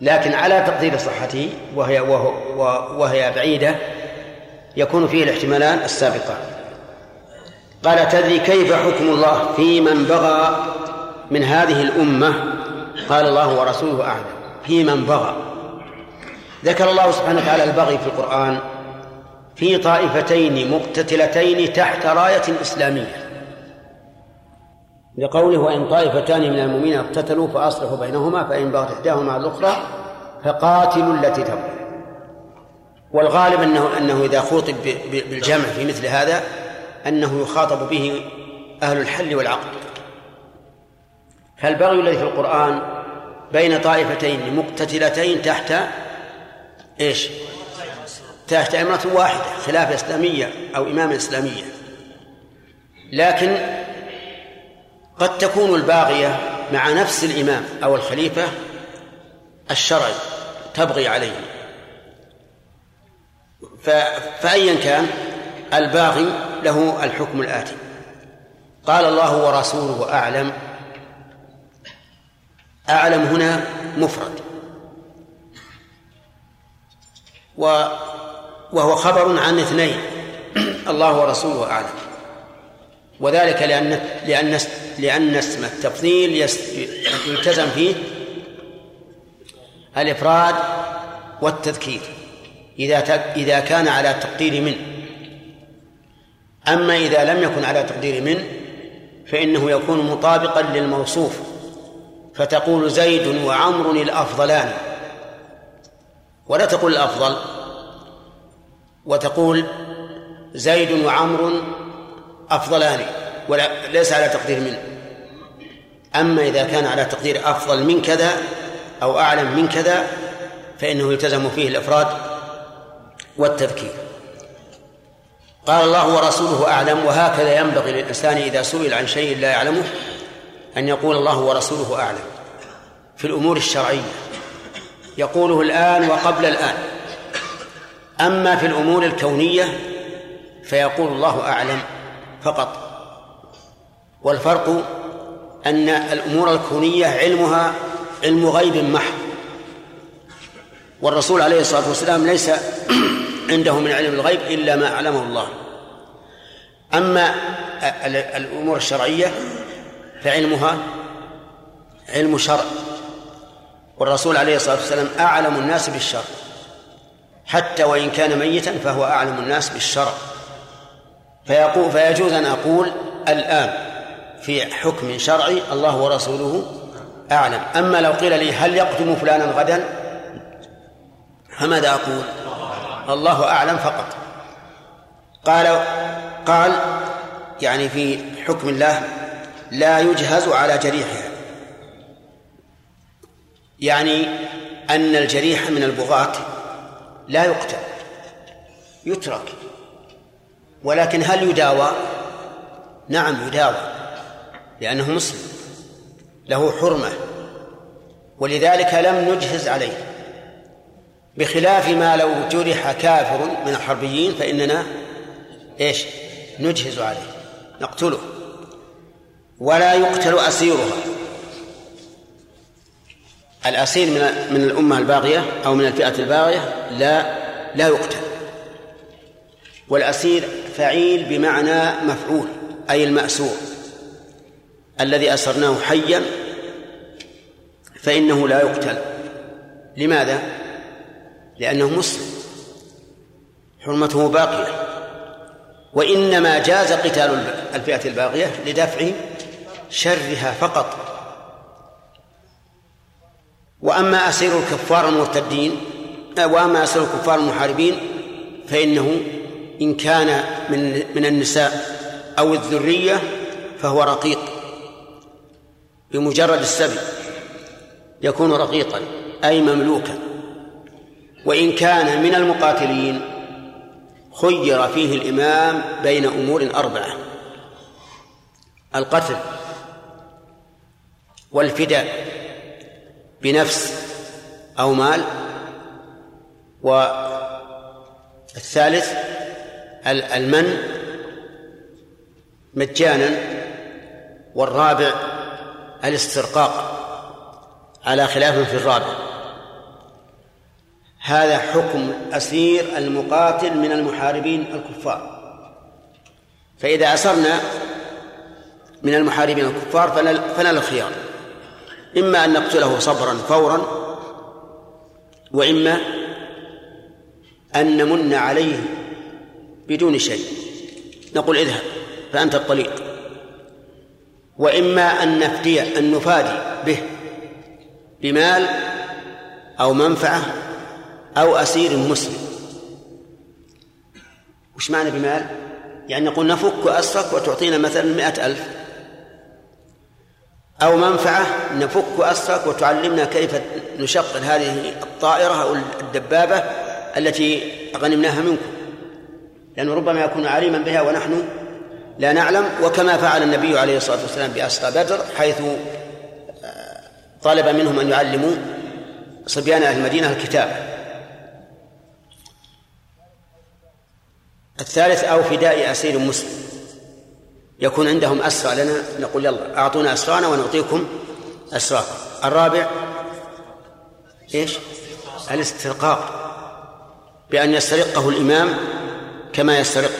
لكن على تقدير صحته وهي وهو وهي بعيدة يكون فيه الاحتمالان السابقان قال تدري كيف حكم الله في من بغى من هذه الأمة؟ قال الله ورسوله أعلم. في من بغى. ذكر الله سبحانه وتعالى البغي في القرآن في طائفتين مقتتلتين تحت راية إسلامية. لقوله وإن طائفتان من المؤمنين اقتتلوا فأصلحوا بينهما فإن بغت إحداهما الأخرى فقاتلوا التي تبغي والغالب أنه أنه إذا خوطب بالجمع في مثل هذا أنه يخاطب به أهل الحل والعقد. فالبغي الذي في القرآن بين طائفتين مقتتلتين تحت إيش؟ تحت إمرة واحدة خلافة إسلامية أو إمامة إسلامية. لكن قد تكون الباغية مع نفس الإمام أو الخليفة الشرعي تبغي عليه. فأيا كان الباغي له الحكم الآتي. قال الله ورسوله أعلم. أعلم هنا مفرد. وهو خبر عن اثنين. الله ورسوله أعلم. وذلك لأن لأن لأن اسم التفضيل يلتزم فيه الإفراد والتذكير. إذا إذا كان على تقدير من. أما إذا لم يكن على تقدير من فإنه يكون مطابقا للموصوف. فتقول زيد وعمر الأفضلان. ولا تقول الأفضل. وتقول زيد وعمر أفضلان ولا ليس على تقدير من. أما إذا كان على تقدير أفضل من كذا أو أعلم من كذا فإنه يلتزم فيه الإفراد والتذكير. قال الله ورسوله أعلم وهكذا ينبغي للإنسان إذا سئل عن شيء لا يعلمه أن يقول الله ورسوله أعلم. في الأمور الشرعية يقوله الآن وقبل الآن. أما في الأمور الكونية فيقول الله أعلم فقط. والفرق أن الأمور الكونية علمها علم غيب محض. والرسول عليه الصلاة والسلام ليس [CLEARS THROAT] عنده من علم الغيب إلا ما أعلمه الله. أما الأمور الشرعية فعلمها علم شرع. والرسول عليه الصلاة والسلام أعلم الناس بالشرع. حتى وإن كان ميتا فهو أعلم الناس بالشرع. فيقول فيجوز أن أقول الآن في حكم شرعي الله ورسوله أعلم. أما لو قيل لي هل يقدم فلانا غدا؟ فماذا أقول؟ الله أعلم فقط. قال قال يعني في حكم الله لا يجهز على جريحها. يعني أن الجريح من البغاة لا يقتل يترك. ولكن هل يداوى؟ نعم يداوى لأنه مسلم له حرمة ولذلك لم نجهز عليه. بخلاف ما لو جرح كافر من الحربيين فإننا إيش؟ نجهز عليه نقتله. ولا يقتل أسيرها. الأسير من من الأمة الباغية أو من الفئة الباغية لا لا يقتل. والأسير فعيل بمعنى مفعول أي المأسور. الذي أسرناه حيا فإنه لا يقتل. لماذا؟ لأنه مسلم. حرمته باقية. وإنما جاز قتال الفئة الباغية لدفع شرها فقط. وأما أسير الكفار المرتدين وأما أسير الكفار المحاربين فإنه إن كان من من النساء أو الذرية فهو رقيق. بمجرد السبي يكون رقيقا أي مملوكا. وإن كان من المقاتلين خير فيه الإمام بين أمور أربعة القتل والفداء بنفس أو مال والثالث المن مجانا والرابع الاسترقاق على خلاف في الرابع. هذا حكم أسير المقاتل من المحاربين الكفار. فإذا أسرنا من المحاربين الكفار فلنا الخيار. إما أن نقتله صبرا فورا وإما أن نمن عليه بدون شيء. نقول اذهب فأنت الطليق. وإما أن نفدي أن نفادي به بمال أو منفعة أو أسير مسلم. وش معنى بمال؟ يعني نقول نفك أسرك وتعطينا مثلا مئة ألف. أو منفعة نفك أسرك وتعلمنا كيف نشغل هذه الطائرة أو الدبابة التي غنمناها منكم. لأنه ربما يكون عليما بها ونحن لا نعلم. وكما فعل النبي عليه الصلاة والسلام بأسرى بدر حيث آه، طلب منهم أن يعلموا صبيان أهل المدينة الكتاب. الثالث أو فداء أسير مسلم. يكون عندهم أسرى لنا نقول يلا أعطونا أسرانا ونعطيكم أسراكم. الرابع إيش؟ الاسترقاق. بأن يسترقه الإمام كما يسترق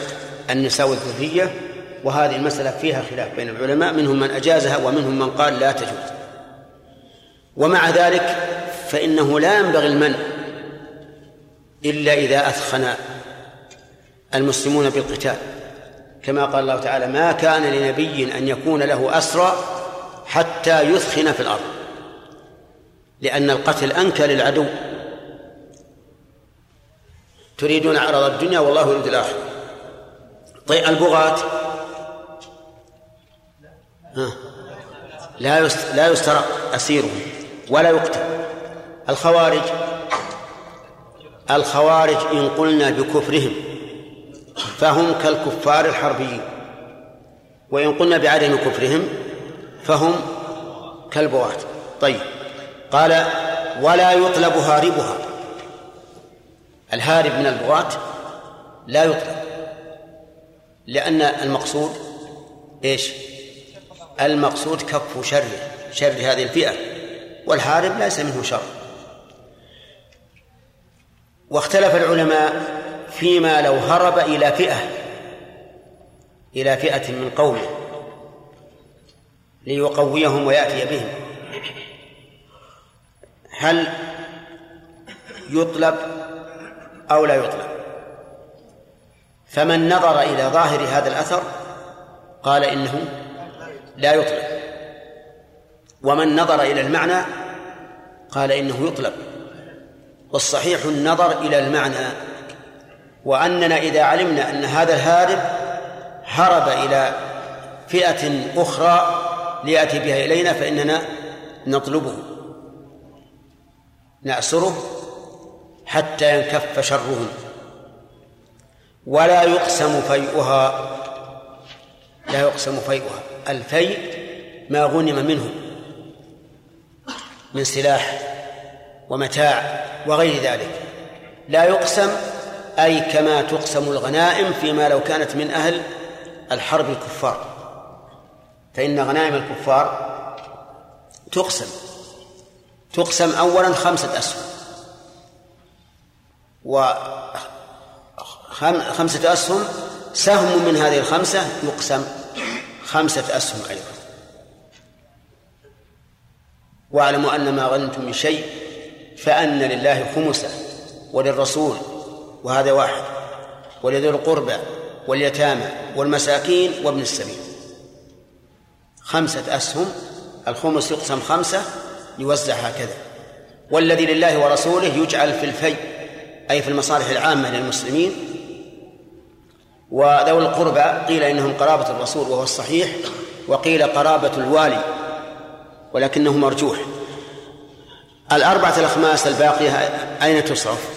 النساء والذرية وهذه المسألة فيها خلاف بين العلماء منهم من أجازها ومنهم من قال لا تجوز. ومع ذلك فإنه لا ينبغي المنع إلا إذا أثخن المسلمون بالقتال. كما قال الله تعالى ما كان لنبي أن يكون له أسرى حتى يثخن في الأرض. لأن القتل أنكى للعدو. تريدون عرض الدنيا والله يريد الآخرة. طيب البغاة. لا لا يسترق أسيرهم ولا يقتل. الخوارج. الخوارج إن قلنا بكفرهم فهم كالكفار الحربيين. وإن قلنا بعدم كفرهم فهم كالبغاة طيب. قال ولا يطلب هاربها. الهارب من البغاة لا يطلب لأن المقصود إيش؟ المقصود كف شر شر هذه الفئة. والهارب ليس منه شر. واختلف العلماء فيما لو هرب إلى فئة إلى فئة من قومه ليقويهم ويأتي بهم. هل يطلب أو لا يطلب؟ فمن نظر إلى ظاهر هذا الأثر قال إنه لا يطلب. ومن نظر إلى المعنى قال إنه يطلب. والصحيح النظر إلى المعنى وأننا إذا علمنا أن هذا الهارب هرب إلى فئة أخرى ليأتي بها إلينا فإننا نطلبه نأسره حتى ينكف شرهم ولا يقسم فيئها لا يقسم فيئها الفيء ما غنم منه من سلاح ومتاع وغير ذلك. لا يقسم أي كما تقسم الغنائم فيما لو كانت من أهل الحرب الكفار. فإن غنائم الكفار تقسم تقسم أولا خمسة أسهم. وخمسة أسهم سهم من هذه الخمسة يقسم خمسة أسهم أيضا. واعلموا أن ما غنمتم من شيء فأن لله خمسه وللرسول وهذا واحد ولذي القربى واليتامى والمساكين وابن السبيل. خمسة أسهم الخمس يقسم خمسة يوزع هكذا. والذي لله ورسوله يجعل في الفي أي في المصالح العامة للمسلمين. وذوي القربى قيل إنهم قرابة الرسول وهو الصحيح وقيل قرابة الوالي ولكنه مرجوح. الأربعة الأخماس الباقية أين تصرف؟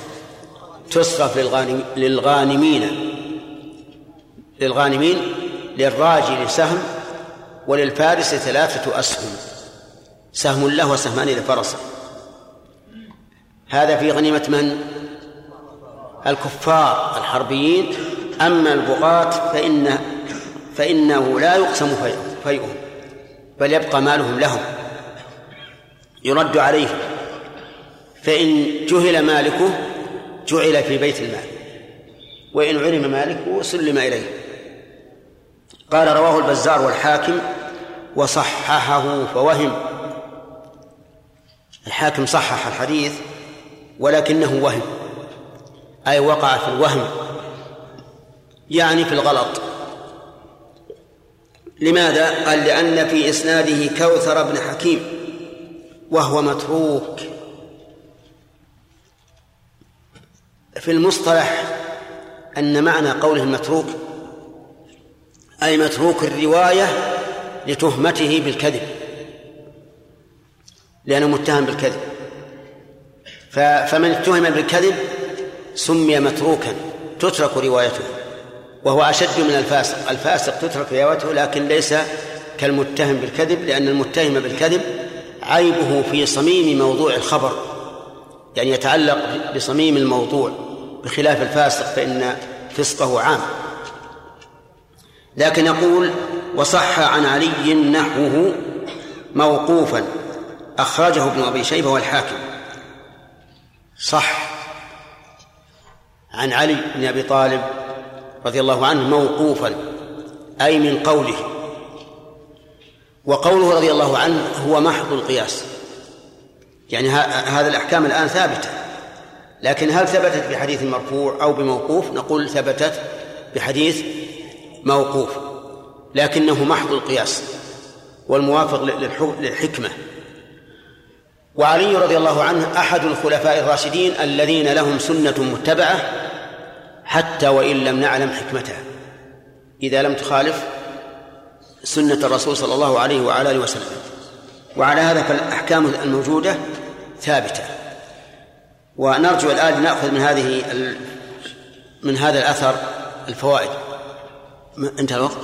تصرف للغانم للغانمين للغانمين للراجل سهم وللفارس ثلاثة أسهم. سهم له وسهمان لفرسه. هذا في غنيمة من؟ الكفار الحربيين. أما البغاة فإن فإنه لا يقسم فيئهم بل يبقى مالهم لهم. يرد عليهم فإن جهل مالكه جعل في بيت المال. وإن علم مالكه سلم إليه. قال رواه البزار والحاكم وصححه فوهم. الحاكم صحح الحديث ولكنه وهم. أي وقع في الوهم. يعني في الغلط. لماذا؟ قال لأن في إسناده كوثر بن حكيم. وهو متروك. في المصطلح أن معنى قوله المتروك أي متروك الرواية لتهمته بالكذب لأنه متهم بالكذب. فمن اتهم بالكذب سمي متروكا تترك روايته وهو أشد من الفاسق. الفاسق تترك روايته لكن ليس كالمتهم بالكذب لأن المتهم بالكذب عيبه في صميم موضوع الخبر. يعني يتعلق بصميم الموضوع بخلاف الفاسق فإن فسقه عام. لكن يقول وصح عن علي نحوه موقوفا. أخرجه ابن أبي شيبة والحاكم. صح عن علي بن أبي طالب رضي الله عنه موقوفا أي من قوله. وقوله رضي الله عنه هو محض القياس. يعني هذا الأحكام الآن ثابتة. لكن هل ثبتت بحديث مرفوع أو بموقوف؟ نقول ثبتت بحديث موقوف. لكنه محض القياس والموافق للحكمة. وعلي رضي الله عنه أحد الخلفاء الراشدين الذين لهم سنة متبعة حتى وإن لم نعلم حكمتها. إذا لم تخالف سنة الرسول صلى الله عليه وعلى آله وسلم. وعلى هذا فالأحكام الموجودة ثابتة. ونرجو الآن نأخذ من هذه من هذا الأثر الفوائد. انتهى الوقت.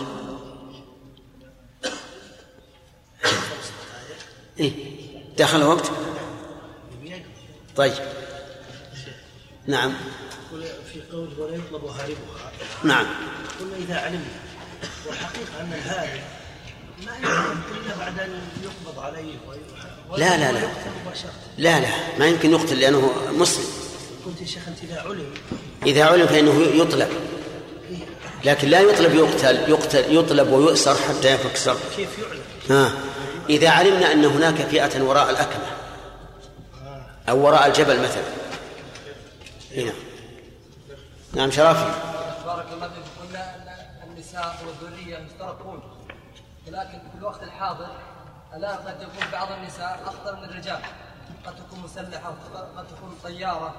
إيه دخل الوقت؟ طيب. نعم. في قول ولا يطلب هاربها. نعم. قلنا إذا علمنا والحقيقة أن الهارب ما يمكن إلا بعد أن يقبض عليه لا لا لا. لا لا. ما يمكن يقتل لأنه مسلم. قلت يا شيخ أنت إذا علم. إذا علم فإنه يطلب. لكن لا يطلب يقتل يقتل يطلب ويؤسر حتى يفك سر كيف يعلم؟ ها. إذا علمنا أن هناك فئة وراء الأكمة. أو وراء الجبل مثلا. هنا. نعم شرافي. بارك الله فيك. قلنا أن النساء والذرية مشتركون. ولكن في الوقت الحاضر الان قد يكون بعض النساء أخطر من الرجال؟ قد تكون مسلحة قد تكون طيارة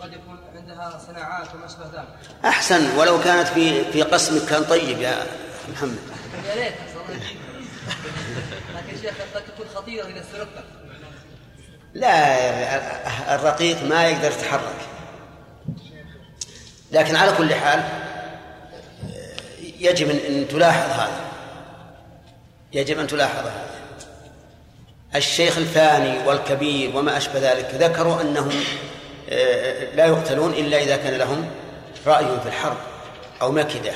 قد يكون عندها صناعات وما أشبه ذلك. أحسن ولو كانت في في قسمك كان طيب يا محمد. يا ريت لكن شيخ قد تكون خطيرة اذا استرقت لا الرقيق ما يقدر يتحرك. لكن على كل حال يجب أن تلاحظ هذا. يجب أن تلاحظ هذا. الشيخ الفاني والكبير وما أشبه ذلك ذكروا أنهم آه، لا يقتلون إلا إذا كان لهم رأي في الحرب أو مكده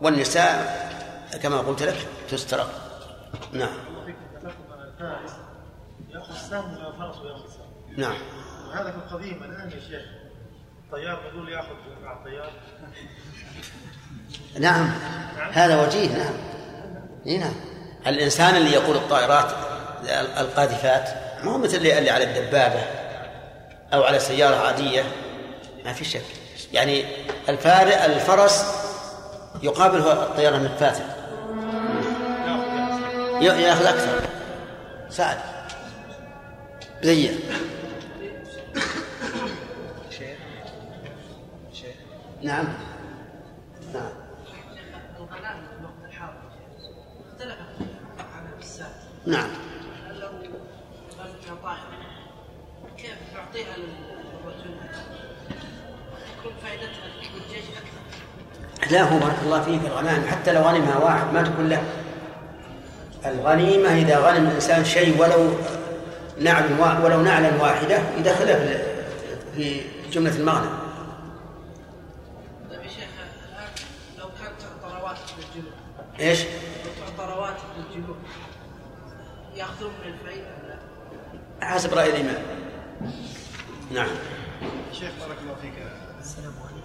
والنساء كما قلت لك تسترق. نعم. ياخذ السهم من الفرس وياخذ السهم نعم. وهذا في القديم الآن يا شيخ الطيار يقول يأخذ مع الطيار. نعم. هذا وجيه نعم. إي نعم. الإنسان اللي يقول الطائرات القاذفات ما هو مثل اللي على الدبابة أو على سيارة عادية ما في شك. يعني الفار الفرس يقابله الطياره النفاثه يأخذ أكثر. سعد نعم نعم الغنائم في الوقت الحاضر اختلفت عن السابق نعم. كيف للرجل تكون فائدتها للجيش أكثر لا هو بارك الله فيك الغنائم حتى لو غنمها واحد ما تكون له. الغنيمة إذا غنم الإنسان شيء ولو نعل ولو نعلا واحدة يدخلها في في جملة المغنم. طيب يا شيخ الآن لو كانت تعطى رواتب للجنود إيش؟ ياخذون من لا؟ حسب رأي الإمام. نعم. شيخ بارك الله فيك.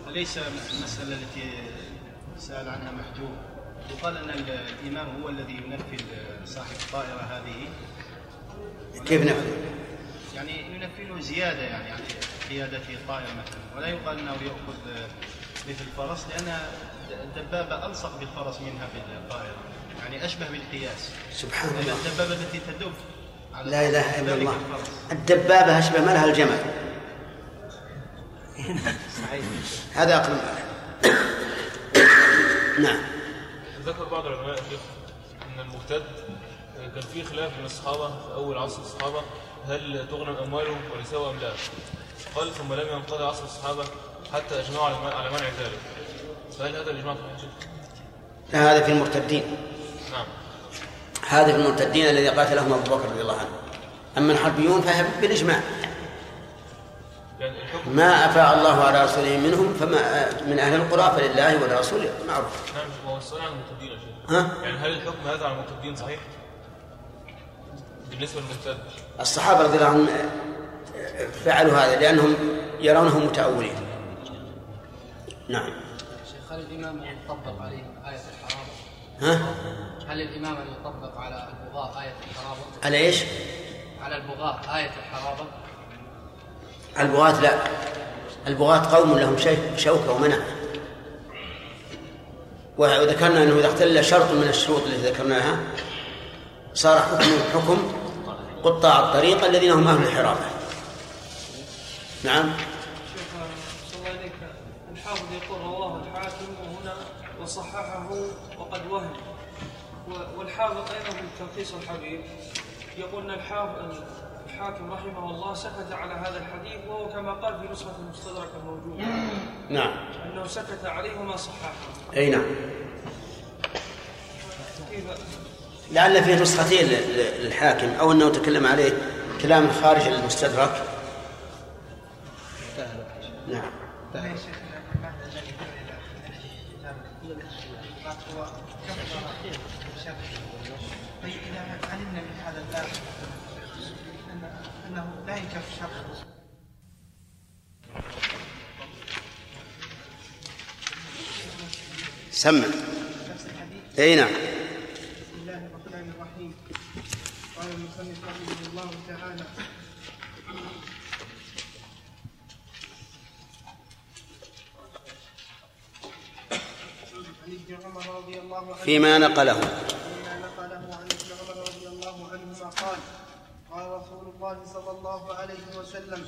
أليس المسألة التي سأل عنها محجوب؟ يقال أن الإمام هو الذي ينفذ صاحب الطائرة هذه. كيف نفذ؟ يعني ينفذ زيادة يعني عن قيادة الطائرة مثلا. ولا يقال أنه يأخذ مثل الفرس لأن الدبابة ألصق بالفرس منها بالطائرة. يعني أشبه بالقياس سبحان الله الدبابة التي تدب على لا إله إلا الله. الدبابة أشبه ما لها الجمل هذا أقل نعم ذكر بعض العلماء شيخ إن المرتد كان في خلاف بين الصحابة في أول عصر الصحابة هل تغنم أموالهم ونساء أم لا؟ قال ثم لم ينقضي عصر الصحابة حتى أجمعوا على على منع ذلك. فهل هذا الإجماع صحيح؟ لا هذا في المرتدين. هذا في المرتدين الذي قاتلهم أبو بكر رضي الله عنه أما الحربيون فهي بالإجماع يعني الحكم ما أفاء الله على رسوله منهم فما من أهل القرى فلله ولرسوله معروف نعم السؤال عن المرتدين يا شيخ. ها؟ يعني هل الحكم هذا على المرتدين صحيح؟ بالنسبة للمرتد الصحابة رضي الله عنهم فعلوا هذا لأنهم يرونه متأولين نعم شيخ هل الإمام أن يطبق عليه آية الحرابة؟ ها؟ هل الإمام أن يطبق على البغاة آية الحرابة؟ على إيش؟ على البغاة آية الحرابة؟ البغاة لا البغاة قوم لهم شوكة ومنع وذكرنا أنه إذا اختل شرط من الشروط التي ذكرناها صار حكم حكم قطاع الطريق الذين هم أهل الحرابة نعم شيخ صلى الله عليك الحافظ يقول رواه الحاكم وهنا وصححه وقد وهم والحافظ أيضا في التلخيص الحبيب. يقول إن الحافظ الحاكم رحمه الله سكت على هذا الحديث وهو كما قال في نسخة المستدرك الموجوده نعم. أنه سكت عليه وما صححه أي نعم. كيف؟ لعل فيه نسختين للحاكم أو أنه تكلم عليه كلام خارج المستدرك. نعم. أن- أنه لا يكف شر سمع. أي نعم بسم الله الرحمن الرحيم قال المصنف رحمه الله تعالى عن ابن عمر رضي الله عنه فيما نقله فيما نقله عن ابن عمر رضي الله عنهما قال قال رسول الله صلى الله عليه وسلم.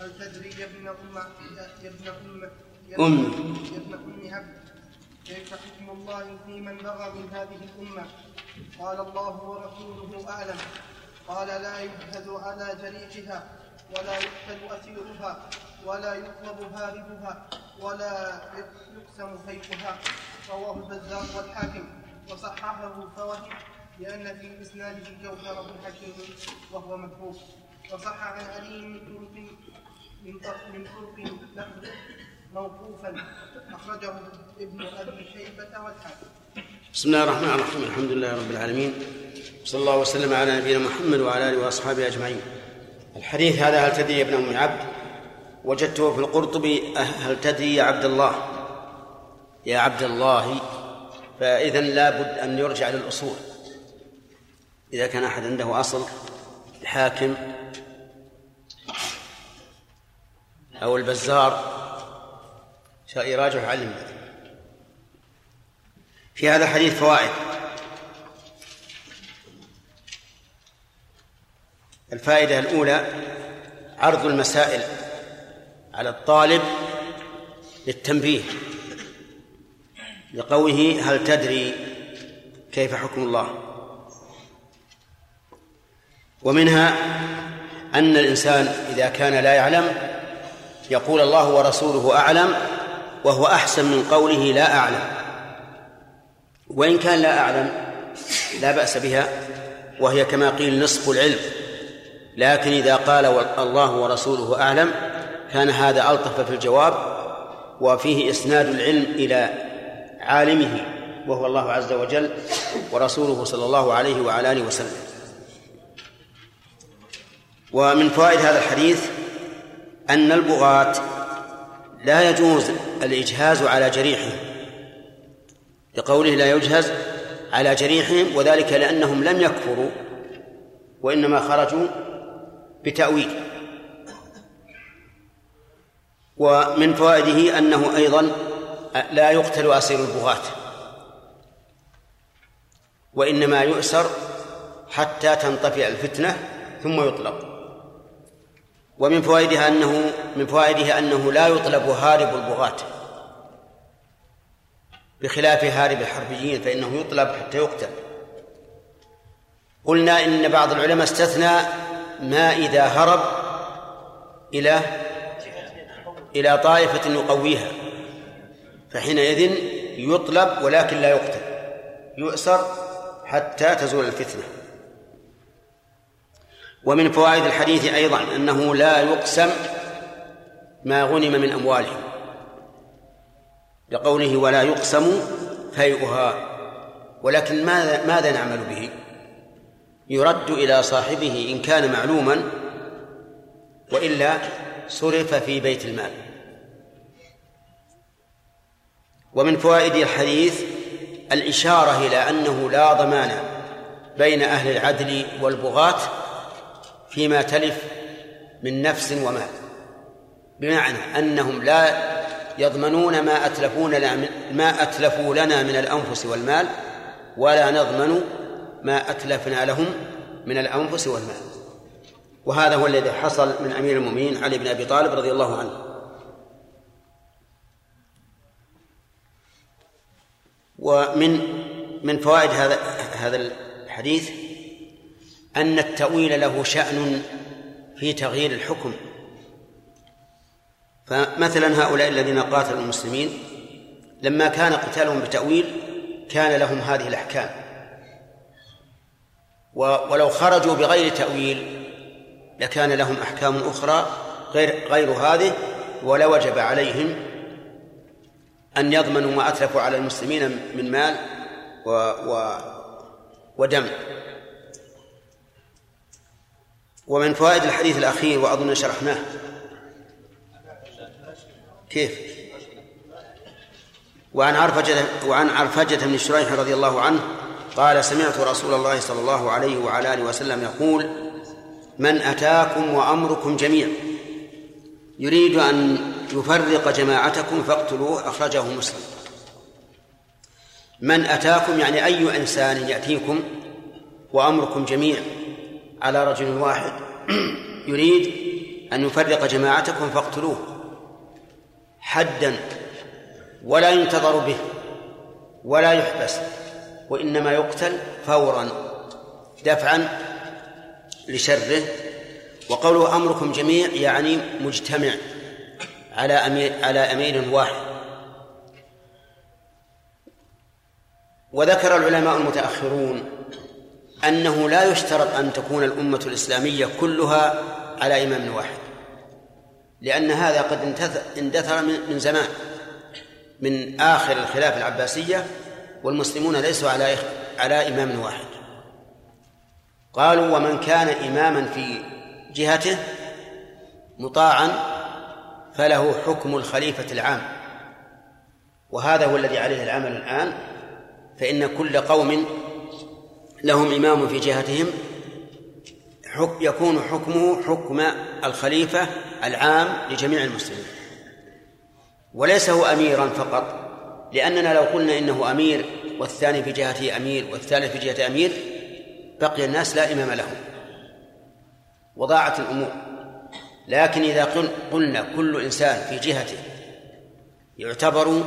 هل تدري يا ابن أم يا ابن أم يا ابن- أم. عبد كيف حكم الله في من بغى من هذه الأمة؟ قال الله ورسوله أعلم. قال لا يجهز على جريحها ولا يقتل أسيرها ولا يطلب هاربها ولا يقسم فيئها رواه البزار والحاكم. وصححه فوهم لأن في إسناده جوهر بن حكيم وهو متروك وصح عن علي من طرق من طرق له موقوفا. أخرجه ابن أبي شيبة والحاكم. بسم الله الرحمن الرحيم. الحمد لله رب العالمين. صلى الله وسلم على نبينا محمد وعلى آله وأصحابه أجمعين. الحديث هذا هل تدري يا ابن أم عبد وجدته في القرطبي. هل تدري يا عبد الله؟ يا عبد الله. فإذا لابد أن يرجع للأصول. إذا كان أحد عنده أصل الحاكم أو البزار. يراجع علم. في هذا الحديث فوائد. الفائدة الأولى عرض المسائل على الطالب للتنبيه لقوله هل تدري كيف حكم الله؟ ومنها أن الإنسان إذا كان لا يعلم يقول الله ورسوله أعلم وهو أحسن من قوله لا أعلم. وإن كان لا أعلم لا بأس بها وهي كما قيل نصف العلم. لكن إذا قال الله ورسوله أعلم كان هذا ألطف في الجواب وفيه إسناد العلم إلى عالمه وهو الله عز وجل ورسوله صلى الله عليه وعلى آله وسلم. ومن فوائد هذا الحديث أن البغاة لا يجوز الإجهاز على جريحهم. لقوله لا يجهز على جريحهم وذلك لأنهم لم يكفروا وإنما خرجوا بتأويل. ومن فوائده أنه أيضا لا يقتل أسير البغاة وإنما يؤسر حتى تنطفئ الفتنة ثم يطلق. ومن فوائدها أنه من فوائدها أنه لا يطلب هارب البغاة. بخلاف هارب الحربيين فإنه يطلب حتى يقتل. قلنا إن بعض العلماء استثنى ما إذا هرب إلى إلى طائفة يقويها فحينئذ يطلب ولكن لا يقتل يؤسر حتى تزول الفتنة. ومن فوائد الحديث أيضا أنه لا يقسم ما غنم من أموالهم لقوله ولا يقسم فيئها ولكن ماذا ماذا نعمل به؟ يرد إلى صاحبه إن كان معلوما وإلا صرف في بيت المال. ومن فوائد الحديث الإشارة إلى أنه لا ضمان بين أهل العدل والبغاة فيما تلف من نفس ومال. بمعنى أنهم لا يضمنون ما أتلفون ما أتلفوا لنا من الأنفس والمال ولا نضمن ما أتلفنا لهم من الأنفس والمال. وهذا هو الذي حصل من أمير المؤمنين علي بن أبي طالب رضي الله عنه. ومن من فوائد هذا هذا الحديث أن التأويل له شأن في تغيير الحكم. فمثلا هؤلاء الذين قاتلوا المسلمين لما كان قتالهم بتأويل كان لهم هذه الأحكام. ولو خرجوا بغير تأويل لكان لهم أحكام أخرى غير غير هذه ولوجب عليهم أن يضمنوا ما أتلفوا على المسلمين من مال و و ودم. ومن فوائد الحديث الأخير وأظن شرحناه. كيف؟ وعن عرفجة وعن عرفجة بن شريح رضي الله عنه قال سمعت رسول الله صلى الله عليه وعلى آله وسلم يقول من أتاكم وأمركم جميع يريد أن يفرق جماعتكم فاقتلوه أخرجه مسلم. من أتاكم يعني أي إنسان يأتيكم وأمركم جميع على رجل واحد. يريد أن يفرق جماعتكم فاقتلوه. حدا. ولا ينتظر به. ولا يحبس. وإنما يقتل فورا. دفعا لشره. وقوله أمركم جميع يعني مجتمع. على أمير على أمير واحد. وذكر العلماء المتأخرون أنه لا يشترط أن تكون الأمة الإسلامية كلها على إمام واحد لأن هذا قد اندثر من زمان من آخر الخلافة العباسية والمسلمون ليسوا على على إمام واحد. قالوا ومن كان إماما في جهته مطاعا فله حكم الخليفة العام وهذا هو الذي عليه العمل الآن فإن كل قوم لهم إمام في جهتهم يكون حكمه حكم الخليفة العام لجميع المسلمين. وليس هو أميرا فقط لأننا لو قلنا إنه أمير والثاني في جهته أمير والثالث في جهته أمير بقي الناس لا إمام لهم. وضاعت الأمور. لكن إذا قلنا كل إنسان في جهته يعتبر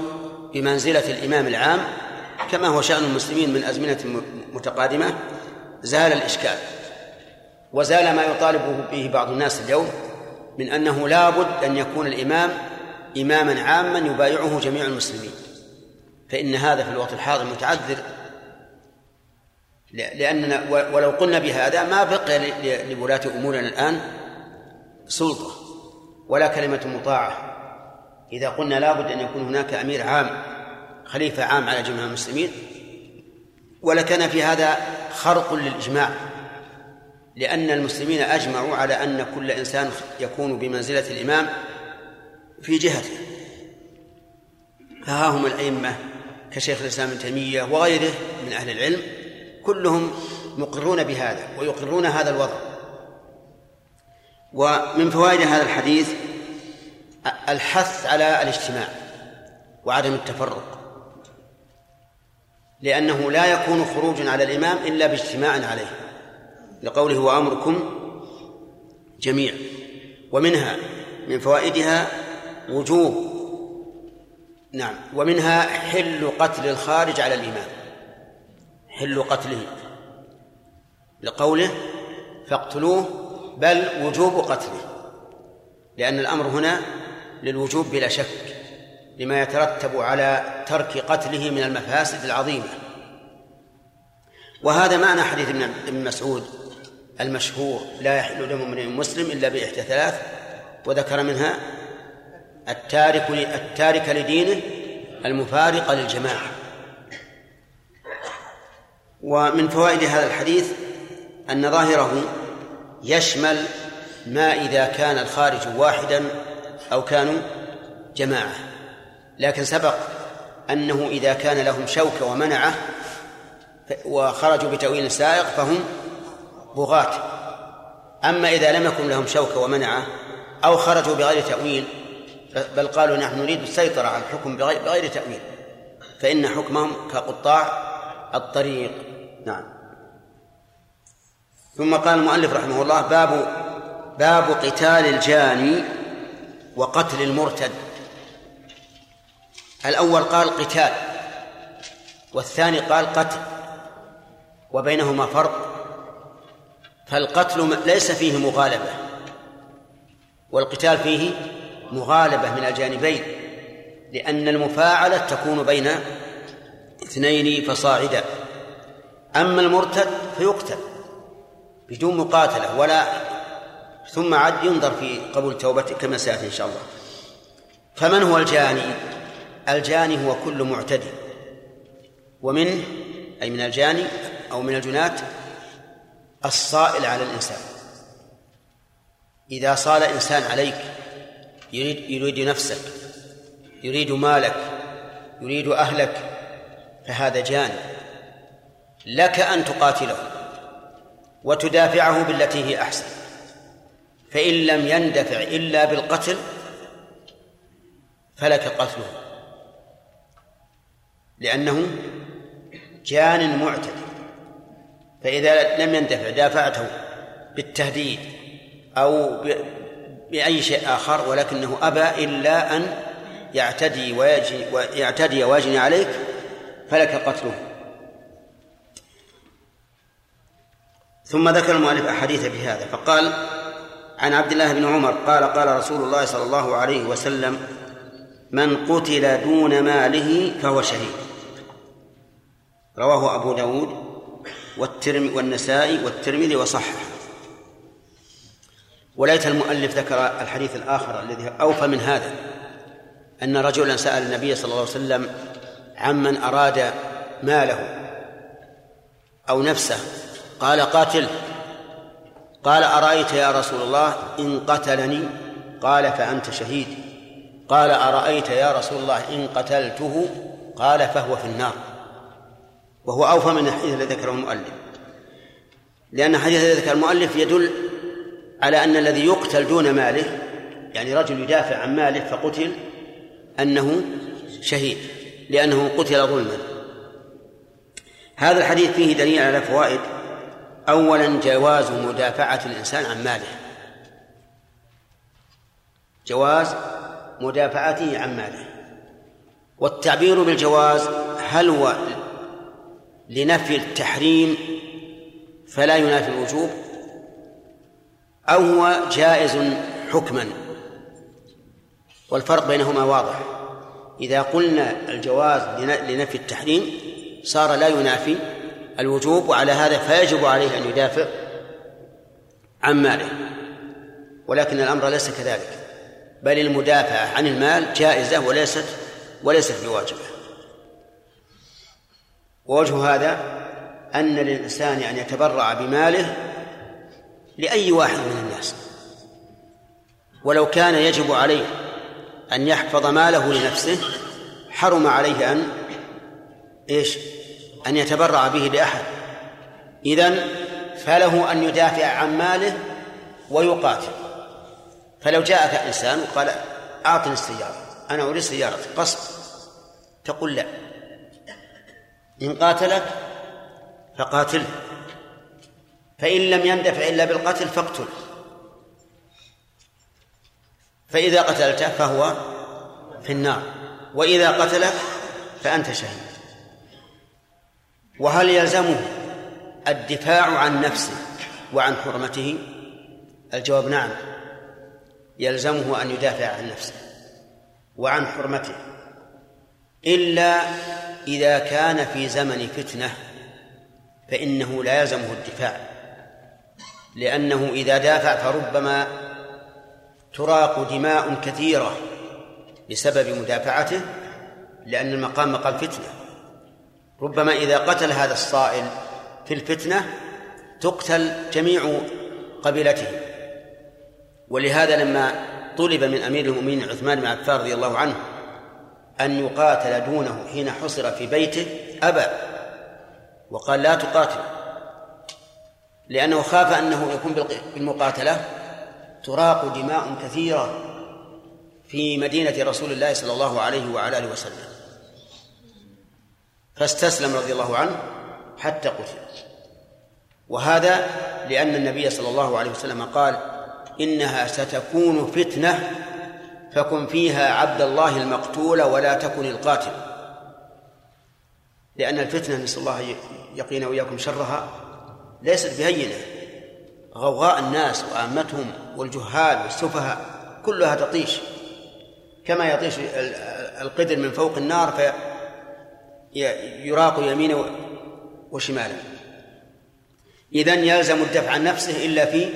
بمنزلة الإمام العام كما هو شأن المسلمين من أزمنة متقادمة زال الإشكال وزال ما يطالب به بعض الناس اليوم من أنه لا بد أن يكون الإمام إماما عاما يبايعه جميع المسلمين. فإن هذا في الوقت الحاضر متعذر لأننا ولو قلنا بهذا ما بقي لولاة أمورنا الآن سلطة ولا كلمة مطاعة. إذا قلنا لابد أن يكون هناك أمير عام خليفة عام على جميع المسلمين ولكان في هذا خرق للإجماع لأن المسلمين أجمعوا على أن كل إنسان يكون بمنزلة الإمام في جهته. فها هم الأئمة كشيخ الإسلام ابن تيمية وغيره من أهل العلم كلهم مقرون بهذا ويقرون هذا الوضع. ومن فوائد هذا الحديث الحث على الاجتماع وعدم التفرق. لأنه لا يكون خروج على الإمام إلا باجتماع عليه. لقوله وأمركم جميع. ومنها من فوائدها وجوب. نعم. ومنها حل قتل الخارج على الإمام. حل قتله. لقوله فاقتلوه بل وجوب قتله. لأن الأمر هنا للوجوب بلا شك. لما يترتب على ترك قتله من المفاسد العظيمة. وهذا معنى حديث ابن مسعود المشهور لا يحل دم امرئ مسلم إلا بإحدى ثلاث وذكر منها التارك التارك لدينه المفارق للجماعة. ومن فوائد هذا الحديث أن ظاهره يشمل ما إذا كان الخارج واحدا أو كانوا جماعة. لكن سبق أنه إذا كان لهم شوكة ومنعة وخرجوا بتأويل سائق فهم بغاة. أما إذا لم يكن لهم شوكة ومنعة أو خرجوا بغير تأويل بل قالوا نحن نريد السيطرة على الحكم بغير, بغير تأويل فإن حكمهم كقطاع الطريق. نعم. ثم قال المؤلف رحمه الله باب باب قتال الجاني وقتل المرتد. الأول قال قتال والثاني قال قتل وبينهما فرق فالقتل ليس فيه مغالبة والقتال فيه مغالبة من الجانبين لأن المفاعلة تكون بين اثنين فصاعدا أما المرتد فيقتل بدون مقاتلة ولا ثم عد ينظر في قبول توبته كما سيأتي إن شاء الله. فمن هو الجاني؟ الجاني هو كل معتدي. ومنه أي من الجاني أو من الجنات الصائل على الإنسان. إذا صال إنسان عليك يريد يريد نفسك يريد مالك يريد أهلك فهذا جاني. لك أن تقاتله وتدافعه بالتي هي أحسن. فإن لم يندفع إلا بالقتل فلك قتله. لأنه جان معتدي فإذا لم يندفع دافعته بالتهديد أو بأي شيء آخر ولكنه أبى إلا أن يعتدي ويجي ويعتدي ويجني عليك فلك قتله. ثم ذكر المؤلف أحاديث في هذا فقال عن عبد الله بن عمر قال قال رسول الله صلى الله عليه وسلم من قتل دون ماله فهو شهيد. رواه أبو داود والنسائي والترمذي وصححه. وليت المؤلف ذكر الحديث الآخر الذي أوفى من هذا أن رجلا سأل النبي صلى الله عليه وسلم عمن أراد ماله أو نفسه قال قاتل. قال أرأيت يا رسول الله إن قتلني؟ قال فأنت شهيد. قال أرأيت يا رسول الله إن قتلته؟ قال فهو في النار. وهو أوفى من الحديث الذي ذكره المؤلف. لأن الحديث الذي ذكر المؤلف يدل على أن الذي يقتل دون ماله يعني رجل يدافع عن ماله فقتل أنه شهيد لأنه قتل ظلما. هذا الحديث فيه دليل على فوائد. أولا جواز مدافعة الإنسان عن ماله. جواز مدافعته عن ماله. والتعبير بالجواز هل هو لنفي التحريم فلا ينافي الوجوب أو هو جائز حكما. والفرق بينهما واضح. إذا قلنا الجواز لنفي التحريم صار لا ينافي الوجوب وعلى هذا فيجب عليه أن يدافع عن ماله. ولكن الأمر ليس كذلك. بل المدافعة عن المال جائزة وليست وليست بواجبة. ووجه هذا أن للإنسان أن يتبرع بماله لأي واحد من الناس. ولو كان يجب عليه أن يحفظ ماله لنفسه حرم عليه أن إيش؟ أن يتبرع به لأحد. إذن فله أن يدافع عن ماله ويقاتل. فلو جاءك إنسان وقال أعطني السيارة أنا أريد سيارة قصد تقول لا. إن قاتلك فقاتله فإن لم يندفع إلا بالقتل فاقتل فإذا قتلته فهو في النار وإذا قتلك فأنت شهيد. وهل يلزمه الدفاع عن نفسه وعن حرمته؟ الجواب نعم يلزمه أن يدافع عن نفسه وعن حرمته إلا إذا كان في زمن فتنة فإنه لا يلزمه الدفاع لأنه إذا دافع فربما تراق دماء كثيرة بسبب مدافعته لأن المقام مقام فتنة. ربما إذا قتل هذا الصائل في الفتنة تقتل جميع قبيلته. ولهذا لما طلب من أمير المؤمنين عثمان بن عفان رضي الله عنه أن يقاتل دونه حين حصر في بيته أبى وقال لا تقاتل لأنه خاف أنه يكون بالمقاتلة. تراق دماء كثيرة في مدينة رسول الله صلى الله عليه وعلى آله وسلم. فاستسلم رضي الله عنه حتى قتل. وهذا لأن النبي صلى الله عليه وسلم قال إنها ستكون فتنة فكن فيها عبد الله المقتول ولا تكن القاتل. لأن الفتنة نسأل الله يقينا وإياكم شرها ليست بهينة. غوغاء الناس وعامتهم والجهال والسفهاء كلها تطيش. كما يطيش القدر من فوق النار فيراق يمينا وشمالا إذا يلزم الدفع عن نفسه إلا في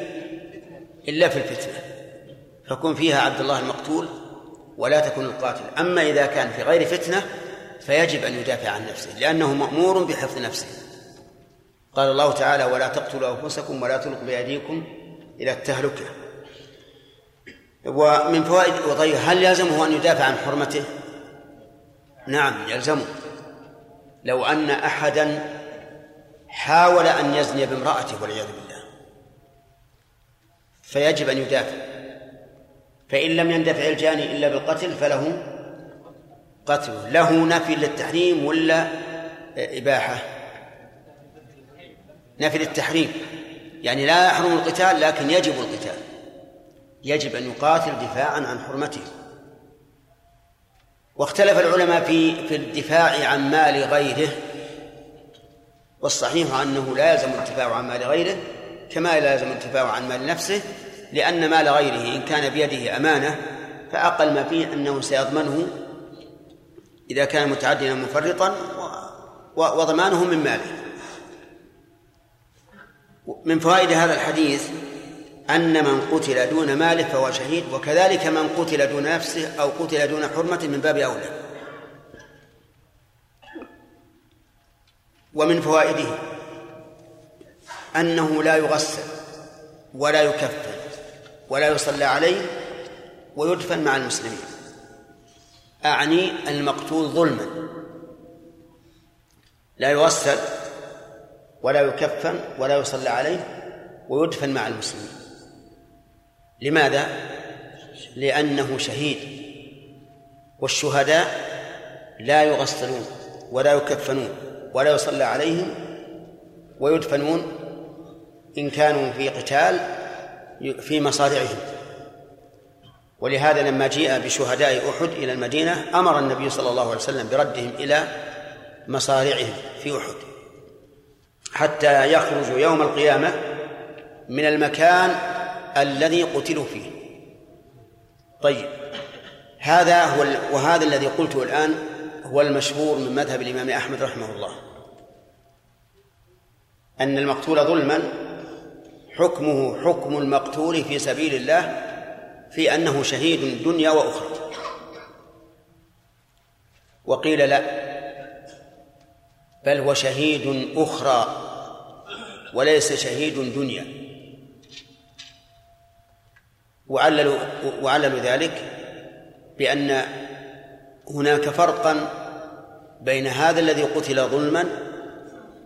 إلا في الفتنة. فكن فيها عبد الله المقتول ولا تكن القاتل. أما إذا كان في غير فتنة فيجب أن يدافع عن نفسه لأنه مأمور بحفظ نفسه. قال الله تعالى ولا تقتلوا أنفسكم ولا تلقوا بأيديكم إلى التهلكة. ومن فوائد وطيب هل يلزمه أن يدافع عن حرمته؟ نعم يلزمه. لو أن أحدا حاول أن يزني بامرأته والعياذ بالله فيجب أن يدافع. فإن لم يندفع الجاني إلا بالقتل فله قتله له نفي للتحريم ولا إباحة؟ نفي للتحريم. يعني لا يحرم القتال لكن يجب القتال. يجب أن يقاتل دفاعا عن حرمته. واختلف العلماء في في الدفاع عن مال غيره والصحيح أنه لا يلزم الدفاع عن مال غيره كما لا يلزم الدفاع عن مال نفسه لأن مال غيره إن كان بيده أمانة فأقل ما فيه أنه سيضمنه إذا كان متعديا مفرطا وضمانه من ماله. من فوائد هذا الحديث أن من قتل دون ماله فهو شهيد وكذلك من قتل دون نفسه أو قتل دون حرمة من باب أولى. ومن فوائده أنه لا يغسل ولا يكفن. ولا يصلى عليه ويدفن مع المسلمين. أعني المقتول ظلما. لا يغسل ولا يكفن ولا يصلى عليه ويدفن مع المسلمين. لماذا؟ لأنه شهيد والشهداء لا يغسلون ولا يكفنون ولا يصلى عليهم ويدفنون إن كانوا في قتال في مصارعهم ولهذا لما جيء بشهداء أحد إلى المدينة أمر النبي صلى الله عليه وسلم بردهم إلى مصارعهم في أحد. حتى يخرجوا يوم القيامة من المكان الذي قتلوا فيه. طيب هذا هو وهذا الذي قلته الآن هو المشهور من مذهب الإمام أحمد رحمه الله. أن المقتول ظلما حكمه حكم المقتول في سبيل الله في أنه شهيد دنيا وأخرى. وقيل لا بل هو شهيد أخرى وليس شهيد دنيا. وعللوا وعللوا ذلك بأن هناك فرقا بين هذا الذي قتل ظلما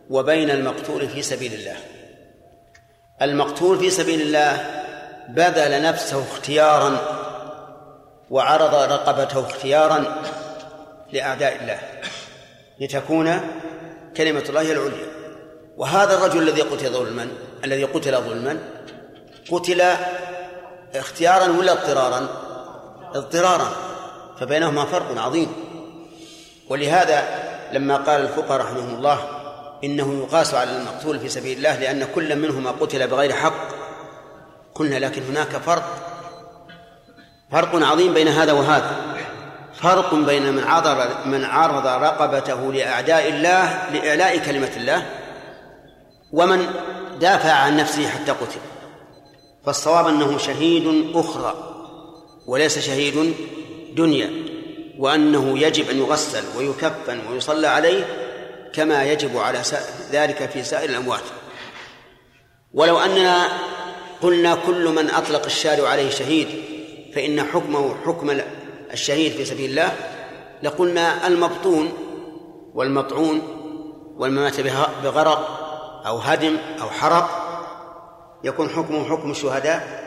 وبين المقتول في سبيل الله. المقتول في سبيل الله بذل نفسه اختيارا وعرض رقبته اختيارا لأعداء الله لتكون كلمة الله العليا. وهذا الرجل الذي قتل ظلما الذي قتل ظلما قتل اختيارا ولا اضطرارا؟ اضطرارا. فبينهما فرق عظيم. ولهذا لما قال الفقهاء رحمهم الله إنه يقاس على المقتول في سبيل الله لأن كل منهما قتل بغير حق. قلنا لكن هناك فرق. فرق عظيم بين هذا وهذا. فرق بين من عرض من عرض رقبته لأعداء الله لإعلاء كلمة الله ومن دافع عن نفسه حتى قتل. فالصواب أنه شهيد أخرى وليس شهيد دنيا وأنه يجب أن يغسل ويكفن ويصلى عليه كما يجب على ذلك في سائر الأموات. ولو أننا قلنا كل من أطلق الشارع عليه شهيد فإن حكمه حكم الشهيد في سبيل الله لقلنا المبطون والمطعون والممات بغرق أو هدم أو حرق يكون حكمه حكم الشهداء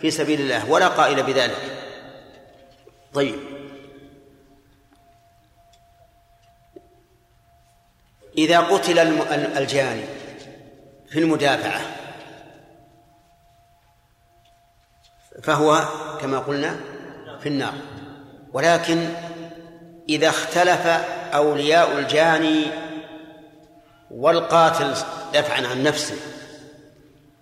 في سبيل الله ولا قائل بذلك. طيب. إذا قتل الجاني في المدافعة. فهو كما قلنا في النار. ولكن إذا اختلف أولياء الجاني والقاتل دفعا عن نفسه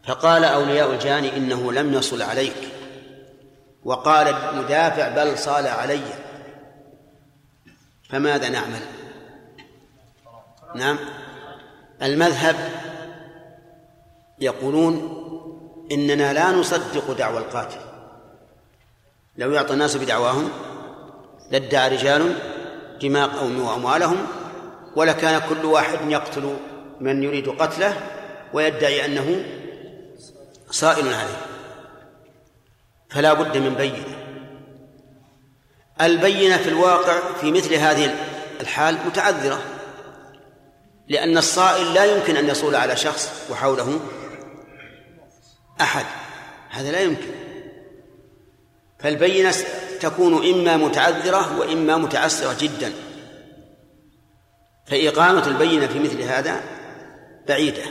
فقال أولياء الجاني إنه لم يصل عليك. وقال المدافع بل صال علي. فماذا نعمل؟ نعم. المذهب يقولون إننا لا نصدق دعوى القاتل. لو يعطى الناس بدعواهم لادعى رجال دماء قوم وأموالهم ولكان كل واحد يقتل من يريد قتله ويدعي أنه صائل عليه. فلا بد من بينة. البينة في الواقع في مثل هذه الحال متعذرة. لأن الصائل لا يمكن أن يصول على شخص وحوله أحد. هذا لا يمكن. فالبينة تكون إما متعذرة وإما متعسرة جدا. فإقامة البينة في مثل هذا بعيدة.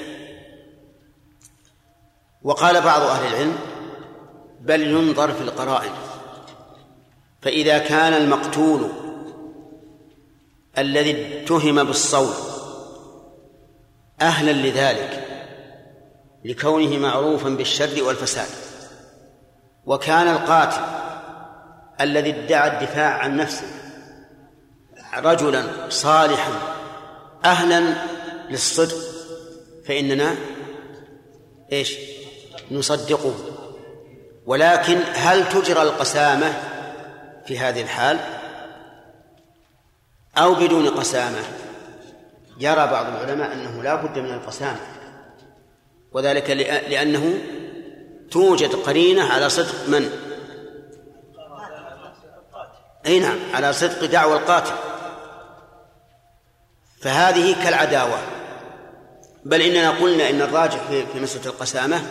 وقال بعض أهل العلم بل ينظر في القرائن. فإذا كان المقتول الذي اتهم بالصوت أهلا لذلك لكونه معروفا بالشر والفساد. وكان القاتل الذي ادعى الدفاع عن نفسه رجلا صالحا أهلا للصدق فإننا إيش؟ نصدقه. ولكن هل تجرى القسامة في هذه الحال؟ أو بدون قسامة؟ يرى بعض العلماء أنه لا بد من القسامة وذلك لأنه توجد قرينة على صدق من؟ أي نعم على صدق دعوى القاتل. فهذه كالعداوة. بل إننا قلنا إن الراجح في مسألة القسامة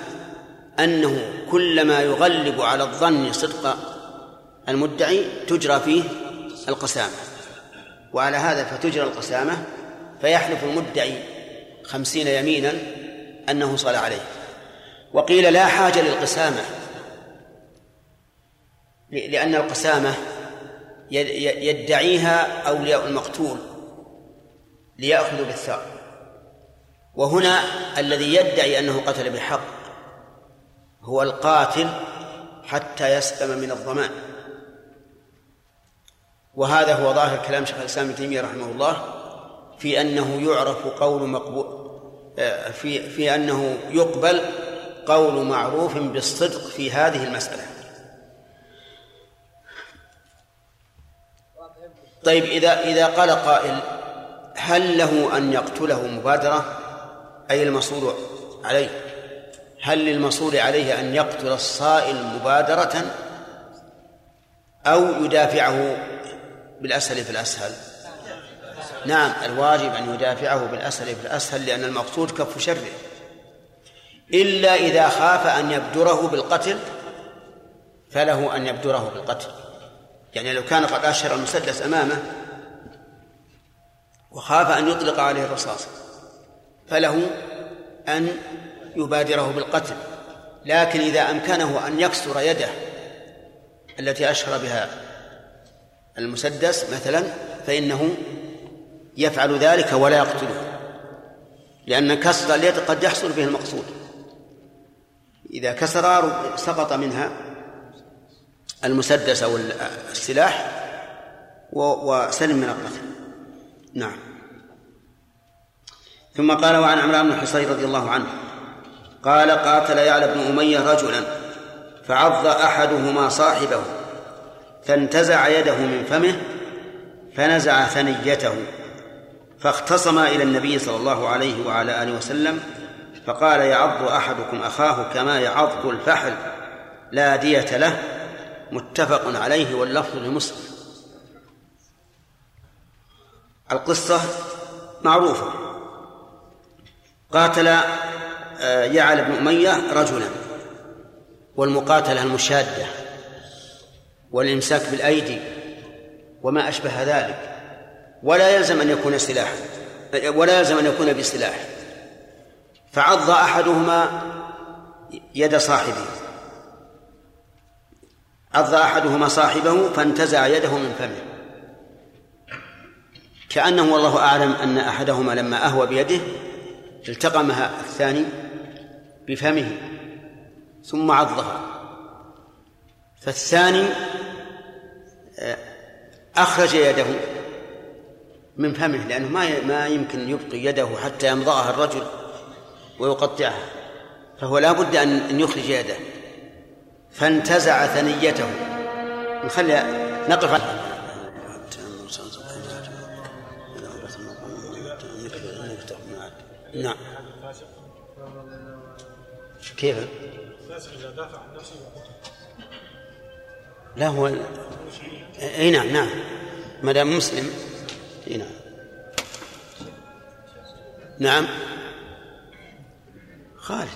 أنه كلما يغلب على الظن صدق المدعي تجرى فيه القسامة. وعلى هذا فتجرى القسامة فيحلف المدعي خمسين يمينا أنه صلى عليه. وقيل لا حاجة للقسامة لأن القسامة يدعيها أولياء المقتول ليأخذوا بالثار وهنا الذي يدعي أنه قتل بحق هو القاتل حتى يسلم من الضمان. وهذا هو ظاهر كلام شيخ الإسلام ابن تيمية رحمه الله في أنه يعرف قول مقبول في في أنه يقبل قول معروف بالصدق في هذه المسألة. طيب إذا إذا قال قائل هل له أن يقتله مبادرة؟ أي المصول عليه؟ هل للمصول عليه أن يقتل الصائل مبادرة؟ أو يدافعه بالأسهل في الأسهل؟ نعم الواجب أن يدافعه بالأسهل في الأسهل لأن المقصود كف شره. إلا إذا خاف أن يبدره بالقتل فله أن يبدره بالقتل. يعني لو كان قد أشهر المسدس أمامه وخاف أن يطلق عليه الرصاص فله أن يبادره بالقتل. لكن إذا أمكنه أن يكسر يده التي أشهر بها المسدس مثلا فإنه يفعل ذلك ولا يقتله لأن كسر اليد قد يحصل به المقصود. إذا كسر سقط منها المسدس أو السلاح وسلم من القتل. نعم. ثم قال وعن عمران بن حصين رضي الله عنه قال قاتل يعلى بن أمية رجلا فعض أحدهما صاحبه فانتزع يده من فمه فنزع ثنيته. فاختصما إلى النبي صلى الله عليه وعلى آله وسلم فقال يعض أحدكم أخاه كما يعض الفحل لا دية له متفق عليه واللفظ لمسلم. القصة معروفة. قاتل آه، يعلى بن أمية رجلا والمقاتلة المشادة والإمساك بالأيدي وما أشبه ذلك. ولا يلزم أن يكون سلاحا ولا يلزم أن يكون بسلاح. فعض أحدهما يد صاحبه. عض أحدهما صاحبه فانتزع يده من فمه. كأنه والله أعلم أن أحدهما لما أهوى بيده التقمها الثاني بفمه ثم عضها. فالثاني آه، أخرج يده. من فمه لأنه ما ما يمكن يبقي يده حتى يمضغها الرجل ويقطعها. فهو لا بد أن يخرج يده. فانتزع ثنيته. نخلي نقف. نعم. كيف؟ لا هو إي نعم نعم. ما دام مسلم. اي نعم. نعم. خالد.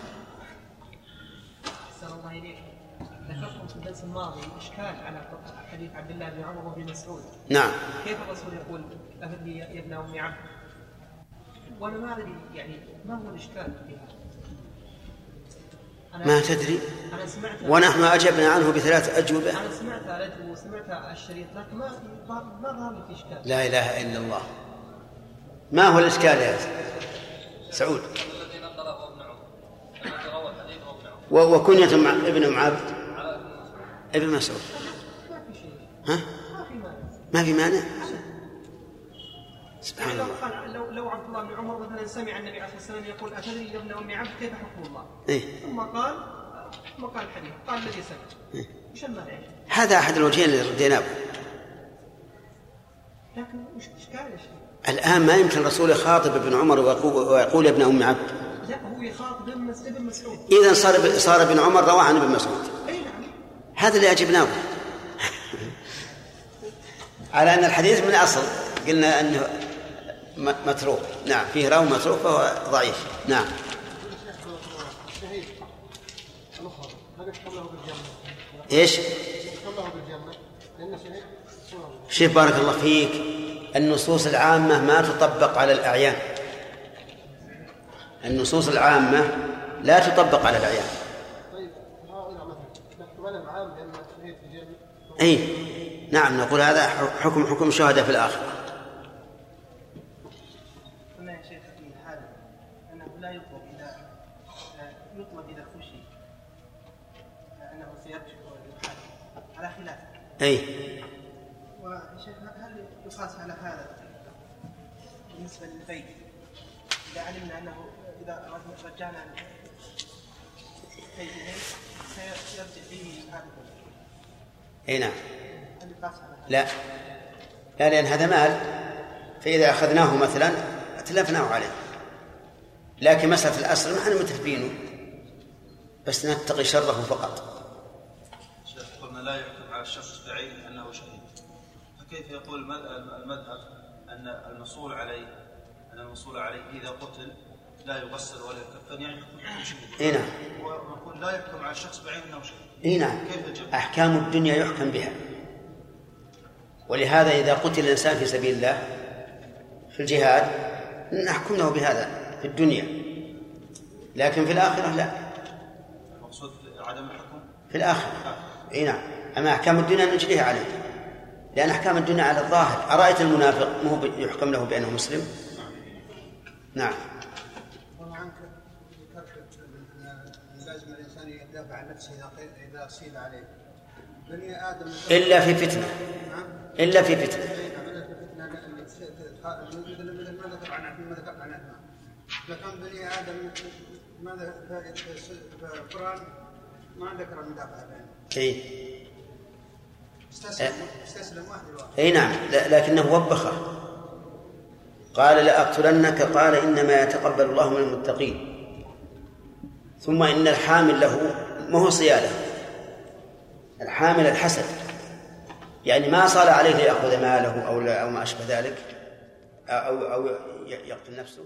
ذكرتم في الدرس الماضي إشكال على حديث عبد الله بن عمر وابن مسعود. نعم. كيف الرسول يقول أهدي يا ابن ام عبد؟ وأنا ما أدري يعني ما هو الإشكال في هذا؟ ما تدري. أنا سمعت ونحن أجبنا عنه بثلاث أجوبة. أنا سمعت وسمعت الشريط لكن ما ما ظهر في إشكال. لا إله إلا الله. ما هو الإشكال يا سعود. وكنية ابن أم عبد ابن مسعود. ها؟ ما في مانع. سبحان الله. لو لو عبد الله بن عمر مثلا سمع النبي عليه الصلاة والسلام يقول أتدري يا ابن ام عبد كيف حكم الله؟ إيه؟ ثم قال ثم قال الحديث قال الذي سمع. إيه؟ وش المانع؟ هذا أحد الوجهين اللي رديناه لكن وش اشكال الآن ما يمكن الرسول يخاطب ابن عمر ويقول يا ابن ام عبد. لا هو يخاطب ابن مسعود. اذا صار صار ابن عمر رواه عن ابن مسعود. أي نعم. هذا اللي أجبناه. [LAUGHS] على أن الحديث من أصل قلنا أنه م- متروك. نعم فيه راوي متروك فهو ضعيف. نعم. شهيد شوف بارك الله فيك النصوص العامة ما تطبق على الأعيان. النصوص العامة لا تطبق على الأعيان. أي نعم نقول هذا حكم حكم الشهداء في الآخرة قلنا يا شيخ في هذا انه لا يطلب اذا يطلب اذا خشي انه سيرجع ويحاسب على خلاف أي. هل يقاس على هذا بالنسبة للبيت؟ إذا علمنا أنه إذا رجعنا بيته سيرجع فيه هذا أي نعم. هل يقاس على هذا؟ لا. لا لأن هذا مال. فإذا أخذناه مثلا أتلفناه عليه. لكن مسألة الأصل ما إحنا متفقينه بس نتقي شره فقط. شيخ قلنا لا يحكم على الشخص بعينه أنه شهيد. فكيف يقول المذ- المذهب أن المصول عليه أن المصول عليه إذا قتل لا يغسل ولا يكفن؟ يعني يكون شهيد إي نعم. ونقول لا يحكم على الشخص بعينه أنه شهيد. إي نعم. كيف؟ أحكام الدنيا يحكم بها. ولهذا إذا قتل الإنسان في سبيل الله في الجهاد نحكم له بهذا في الدنيا. لكن في الآخرة لا. المقصود عدم الحكم؟ في الآخرة. إي نعم. أما أحكام الدنيا نجريها عليه. لأن أحكام الدنيا على الظاهر. أرأيت المنافق مو يحكم له بأنه مسلم؟ نعم. اصيب عليه بني آدم إلا في فتنة. نعم إلا في مثل ما ذكر عن ماذا استسلم استسلم واحد أي نعم. لكنه وبخه. قال لأقتلنك قال إنما يتقبل الله من المتقين. ثم إن الحامل له ما هو صيادة الحامل الحسد. يعني ما صار عليه ليأخذ ماله أو أو ما أشبه ذلك أو أو يقتل نفسه؟